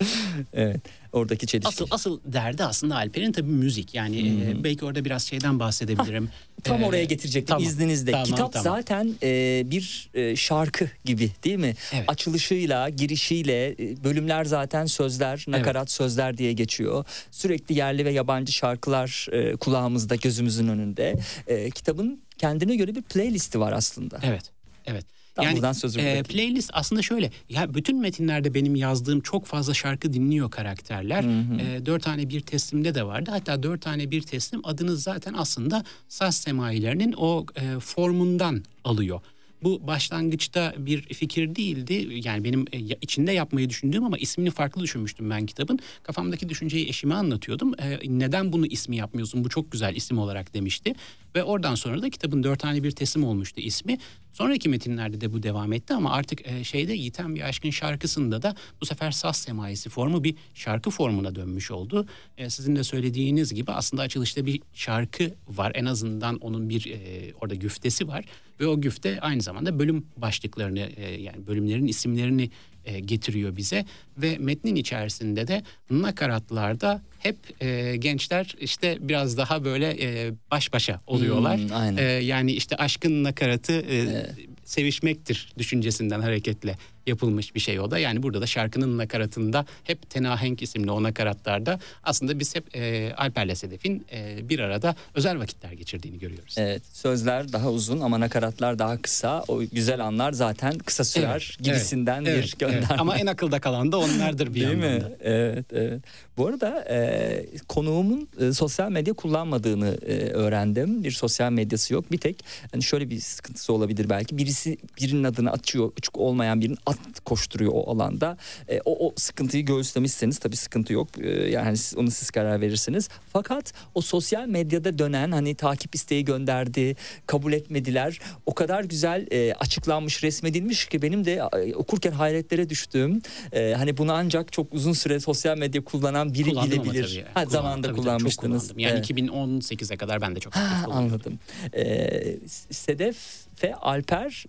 evet. Oradaki çelişki. Asıl asıl derdi aslında Alper'in tabii müzik. Yani hmm. e, belki orada biraz şeyden bahsedebilirim. Ha, tam ee, oraya getirecektim tamam, izninizle. Tamam, Kitap tamam. zaten e, bir e, şarkı gibi değil mi? Evet. Açılışıyla, girişiyle e, bölümler zaten sözler, nakarat evet. sözler diye geçiyor. Sürekli yerli ve yabancı şarkılar e, kulağımızda, gözümüzün önünde. E, kitabın kendine göre bir playlisti var aslında. Evet. Evet yani e, playlist aslında şöyle. Ya bütün metinlerde benim yazdığım çok fazla şarkı dinliyor karakterler. Hı hı. E, dört tane bir teslimde de vardı. Hatta dört tane bir teslim adını zaten aslında saz semailerinin o e, formundan alıyor. Bu başlangıçta bir fikir değildi. Yani benim e, içinde yapmayı düşündüğüm ama ismini farklı düşünmüştüm ben kitabın. Kafamdaki düşünceyi eşime anlatıyordum. E, neden bunu ismi yapmıyorsun? Bu çok güzel isim olarak demişti. Ve oradan sonra da kitabın dört tane bir teslim olmuştu ismi. Sonraki metinlerde de bu devam etti ama artık e, şeyde Yiten Bir Aşkın şarkısında da bu sefer saz semaisi formu bir şarkı formuna dönmüş oldu. Sizin de söylediğiniz gibi aslında açılışta bir şarkı var. En azından onun bir orada güftesi var. Ve o güfte aynı zamanda bölüm başlıklarını e, yani bölümlerin isimlerini e, getiriyor bize ve metnin içerisinde de nakaratlarda hep e, gençler işte biraz daha böyle e, baş başa oluyorlar. Hmm, aynen. E, yani işte aşkın nakaratı e, evet. sevişmektir düşüncesinden hareketle yapılmış bir şey o da. Yani burada da şarkının nakaratında hep Tenahenk isimli o nakaratlarda aslında biz hep e, Alper'le Sedef'in e, bir arada özel vakitler geçirdiğini görüyoruz. Evet sözler daha uzun ama nakaratlar daha kısa. O güzel anlar zaten kısa sürer evet, gibisinden evet, bir evet, gönderme. Evet. Ama en akılda kalan da onlardır bir Değil mi? Evet, evet. Bu arada e, konuğumun e, sosyal medya kullanmadığını e, öğrendim. Bir sosyal medyası yok. Bir tek hani şöyle bir sıkıntısı olabilir belki. Birisi birinin adını açıyor. Açık olmayan birinin at koşturuyor o alanda. E, o, o sıkıntıyı göğüslemişseniz tabii sıkıntı yok. E, yani siz, onu siz karar verirsiniz. Fakat o sosyal medyada dönen hani takip isteği gönderdi, kabul etmediler. O kadar güzel e, açıklanmış, resmedilmiş ki benim de e, okurken hayretlere düştüğüm. E, hani bunu ancak çok uzun süre sosyal medya kullanan biri Kullandım bilebilir. Ha, Kullandım, zamanında tabii, kullanmıştınız. Tabii, yani evet. 2018'e kadar ben de çok ha, Anladım. E, Sedef ve Alper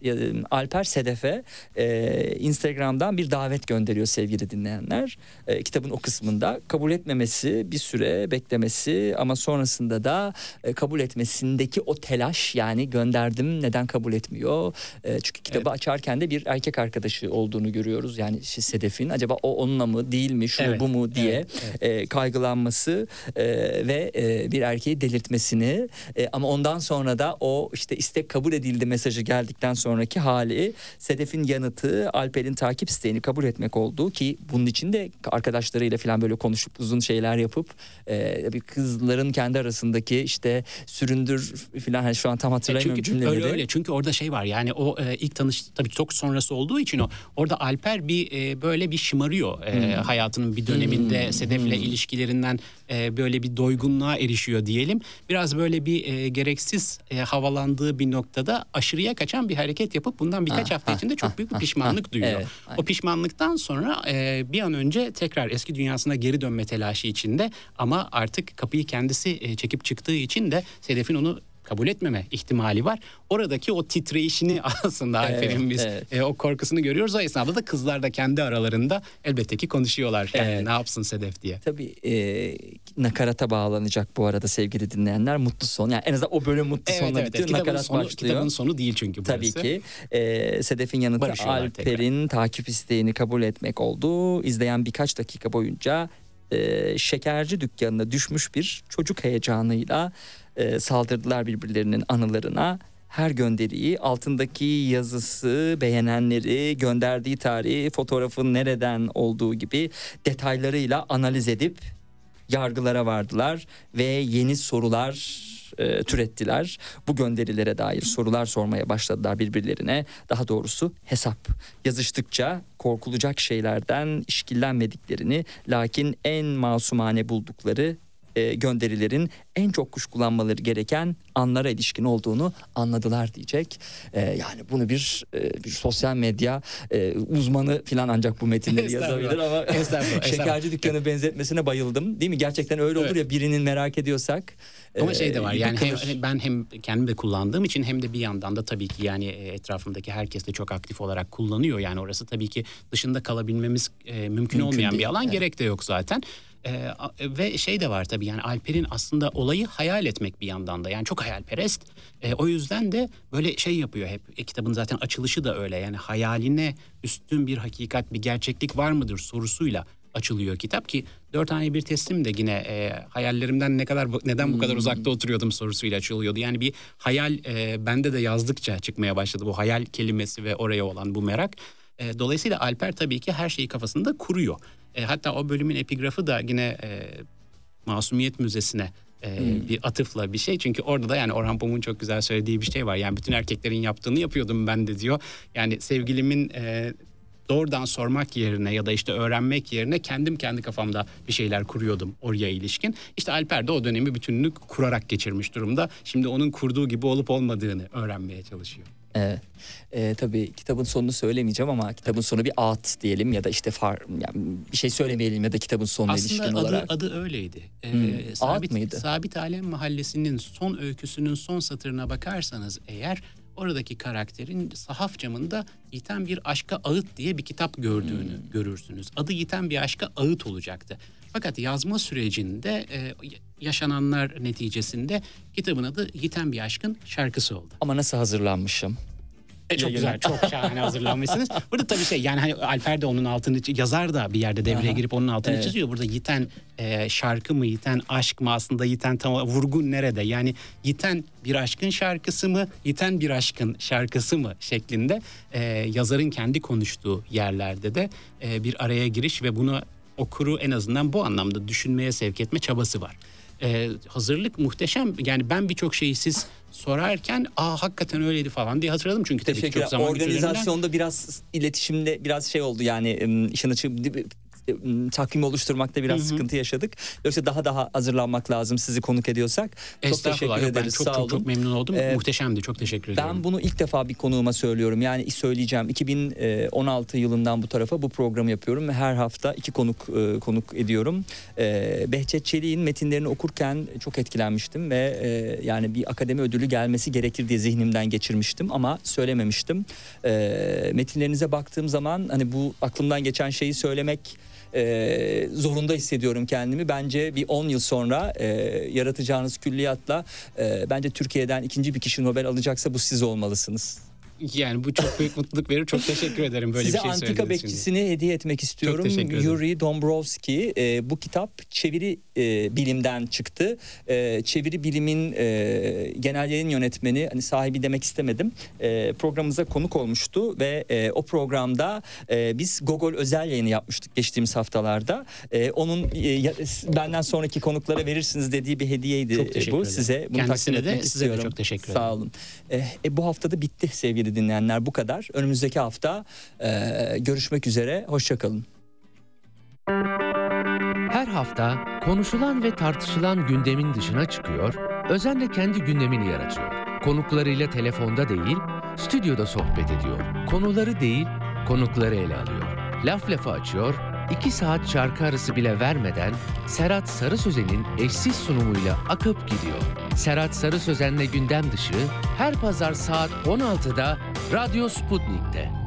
Alper Sedef'e e, Instagram'dan bir davet gönderiyor sevgili dinleyenler. E, kitabın o kısmında kabul etmemesi bir süre beklemesi ama sonrasında da e, kabul etmesindeki o telaş yani gönderdim neden kabul etmiyor? E, çünkü kitabı evet. açarken de bir erkek arkadaşı olduğunu görüyoruz. Yani Sedef'in acaba o onunla mı değil mi şu evet. bu mu diye evet. Evet. E, kaygılanması e, ve e, bir erkeği delirtmesini e, ama ondan sonra da o işte istek kabul edildi mesajı geldikten sonraki hali Sedef'in yanıtı Alper'in takip isteğini kabul etmek oldu ki bunun için de arkadaşlarıyla falan böyle konuşup uzun şeyler yapıp e, bir kızların kendi arasındaki işte süründür falan hani şu an tam hatırlayamıyorum e çünkü, cümleleri. Öyle öyle çünkü orada şey var yani o e, ilk tanış tabii çok sonrası olduğu için o orada Alper bir e, böyle bir şımarıyor e, hmm. hayatının bir döneminde hmm. Sedef'le hmm. ilişkilerinden e, böyle bir doygunluğa erişiyor diyelim. Biraz böyle bir e, gereksiz e, havalandığı bir noktada aşırıya kaçan bir hareket yapıp bundan birkaç ha, hafta ha, içinde çok büyük bir pişmanlık ha, duyuyor. Evet, o pişmanlıktan sonra e, bir an önce tekrar eski dünyasına geri dönme telaşı içinde ama artık kapıyı kendisi e, çekip çıktığı için de Sedef'in onu kabul etmeme ihtimali var. Oradaki o titreyişini aslında evet, Alper'in biz evet. e, o korkusunu görüyoruz. O esnada da kızlar da kendi aralarında elbette ki konuşuyorlar. Yani evet. ne yapsın Sedef diye. Tabii e, nakarata bağlanacak bu arada sevgili dinleyenler. Mutlu son. Yani en azından o bölüm mutlu evet, sonla evet, bitiyor. Evet. Nakarat sonu, başlıyor. Kitabın sonu değil çünkü burası. Tabii ki. E, Sedef'in yanıtı Alper'in takip isteğini kabul etmek oldu. İzleyen birkaç dakika boyunca e, şekerci dükkanına düşmüş bir çocuk heyecanıyla e, saldırdılar birbirlerinin anılarına. Her gönderiyi altındaki yazısı, beğenenleri, gönderdiği tarihi, fotoğrafın nereden olduğu gibi detaylarıyla analiz edip yargılara vardılar ve yeni sorular e, türettiler. Bu gönderilere dair sorular sormaya başladılar birbirlerine. Daha doğrusu hesap. Yazıştıkça korkulacak şeylerden işkillenmediklerini lakin en masumane buldukları e, gönderilerin en çok kuşkulanmaları gereken anlara ilişkin olduğunu anladılar diyecek. E, yani bunu bir, e, bir sosyal medya e, uzmanı falan ancak bu metinleri yazabilir ama şekerci dükkanı benzetmesine bayıldım. Değil mi? Gerçekten öyle olur evet. ya birinin merak ediyorsak. Ama şey de var yani hem, ben hem kendim de kullandığım için hem de bir yandan da tabii ki yani e, etrafımdaki herkes de çok aktif olarak kullanıyor. Yani orası tabii ki dışında kalabilmemiz e, mümkün, mümkün olmayan değil. bir alan evet. gerek de yok zaten. Ee, ve şey de var tabii yani Alper'in aslında olayı hayal etmek bir yandan da yani çok hayalperest. Ee, o yüzden de böyle şey yapıyor hep e, kitabın zaten açılışı da öyle yani hayaline üstün bir hakikat bir gerçeklik var mıdır sorusuyla açılıyor kitap ki dört tane bir teslim de yine e, hayallerimden ne kadar neden bu kadar hmm. uzakta oturuyordum sorusuyla açılıyordu. Yani bir hayal e, bende de yazdıkça çıkmaya başladı bu hayal kelimesi ve oraya olan bu merak. E, dolayısıyla Alper tabii ki her şeyi kafasında kuruyor. E, hatta o bölümün epigrafı da yine e, Masumiyet Müzesi'ne e, bir atıfla bir şey. Çünkü orada da yani Orhan Pamuk'un çok güzel söylediği bir şey var. Yani bütün erkeklerin yaptığını yapıyordum ben de diyor. Yani sevgilimin e, doğrudan sormak yerine ya da işte öğrenmek yerine kendim kendi kafamda bir şeyler kuruyordum oraya ilişkin. İşte Alper de o dönemi bütününü kurarak geçirmiş durumda. Şimdi onun kurduğu gibi olup olmadığını öğrenmeye çalışıyor. Evet. Ee, tabii kitabın sonunu söylemeyeceğim ama kitabın sonu bir at diyelim ya da işte far, yani bir şey söylemeyelim ya da kitabın sonuna Aslında ilişkin adı, olarak. adı öyleydi. Ee, Hmm, Sabit, mıydı? Sabit Alem Mahallesi'nin son öyküsünün son satırına bakarsanız eğer oradaki karakterin sahaf camında Yiten Bir Aşka Ağıt diye bir kitap gördüğünü Hmm. görürsünüz. Adı Yiten Bir Aşka Ağıt olacaktı. Fakat yazma sürecinde e, yaşananlar neticesinde kitabın adı Yiten Bir Aşkın şarkısı oldu. Ama nasıl hazırlanmışım? E, çok güzel, çok şahane hazırlanmışsınız. Burada tabii şey yani hani Alper de onun altını yazar da bir yerde devreye Aha. girip onun altını Evet. çiziyor. Burada yiten e, şarkı mı, yiten aşk mı aslında yiten tam vurgun nerede? Yani yiten bir aşkın şarkısı mı, yiten bir aşkın şarkısı mı şeklinde e, yazarın kendi konuştuğu yerlerde de e, bir araya giriş ve bunu okuru en azından bu anlamda düşünmeye sevk etme çabası var. Ee, hazırlık muhteşem. Yani ben birçok şeyi siz sorarken aa hakikaten öyleydi falan diye hatırladım. Çünkü tabii ki çok zaman Organizasyonda biraz iletişimde biraz şey oldu yani işin açığı takvim oluşturmakta biraz Hı hı. sıkıntı yaşadık. Yoksa daha daha hazırlanmak lazım sizi konuk ediyorsak. Çok teşekkür Yok, ben ederiz. çok, Sağ olun. çok memnun oldum. Ee, Muhteşemdi. Çok teşekkür ediyorum. Ben bunu ilk defa bir konuğuma söylüyorum. Yani söyleyeceğim. 2016 yılından bu tarafa bu programı yapıyorum ve her hafta iki konuk e, konuk ediyorum. E, Behçet Çelik'in metinlerini okurken çok etkilenmiştim ve e, yani bir akademi ödülü gelmesi gerekir diye zihnimden geçirmiştim ama söylememiştim. E, metinlerinize baktığım zaman hani bu aklımdan geçen şeyi söylemek e, zorunda hissediyorum kendimi. Bence bir 10 yıl sonra e, yaratacağınız külliyatla e, bence Türkiye'den ikinci bir kişi Nobel alacaksa bu siz olmalısınız. Yani bu çok büyük mutluluk verir. Çok teşekkür ederim böyle Size bir şey antika söylediğiniz için. bekçisini hediye etmek istiyorum. teşekkür ederim. Yuri Dombrowski. E, bu kitap çeviri e, bilimden çıktı. E, çeviri bilimin e, genel yayın yönetmeni, hani sahibi demek istemedim. E, programımıza konuk olmuştu ve e, o programda e, biz Gogol özel yayını yapmıştık geçtiğimiz haftalarda. E, onun e, benden sonraki konuklara verirsiniz dediği bir hediyeydi Çok teşekkür bu. ederim. Size bunu Kendisine takdim de, size de çok teşekkür Sağ ederim. olun. E, e, bu hafta da bitti sevgili dinleyenler bu kadar. Önümüzdeki hafta e, görüşmek üzere. Hoşçakalın. Her hafta konuşulan ve tartışılan gündemin dışına çıkıyor, özenle kendi gündemini yaratıyor. Konuklarıyla telefonda değil, stüdyoda sohbet ediyor. Konuları değil, konukları ele alıyor. Laf lafı açıyor, iki saat şarkı arası bile vermeden Serhat Sarı Sözen'in eşsiz sunumuyla akıp gidiyor. Serhat Sarı Sözen'le gündem dışı her pazar saat 16'da Radyo Sputnik'te.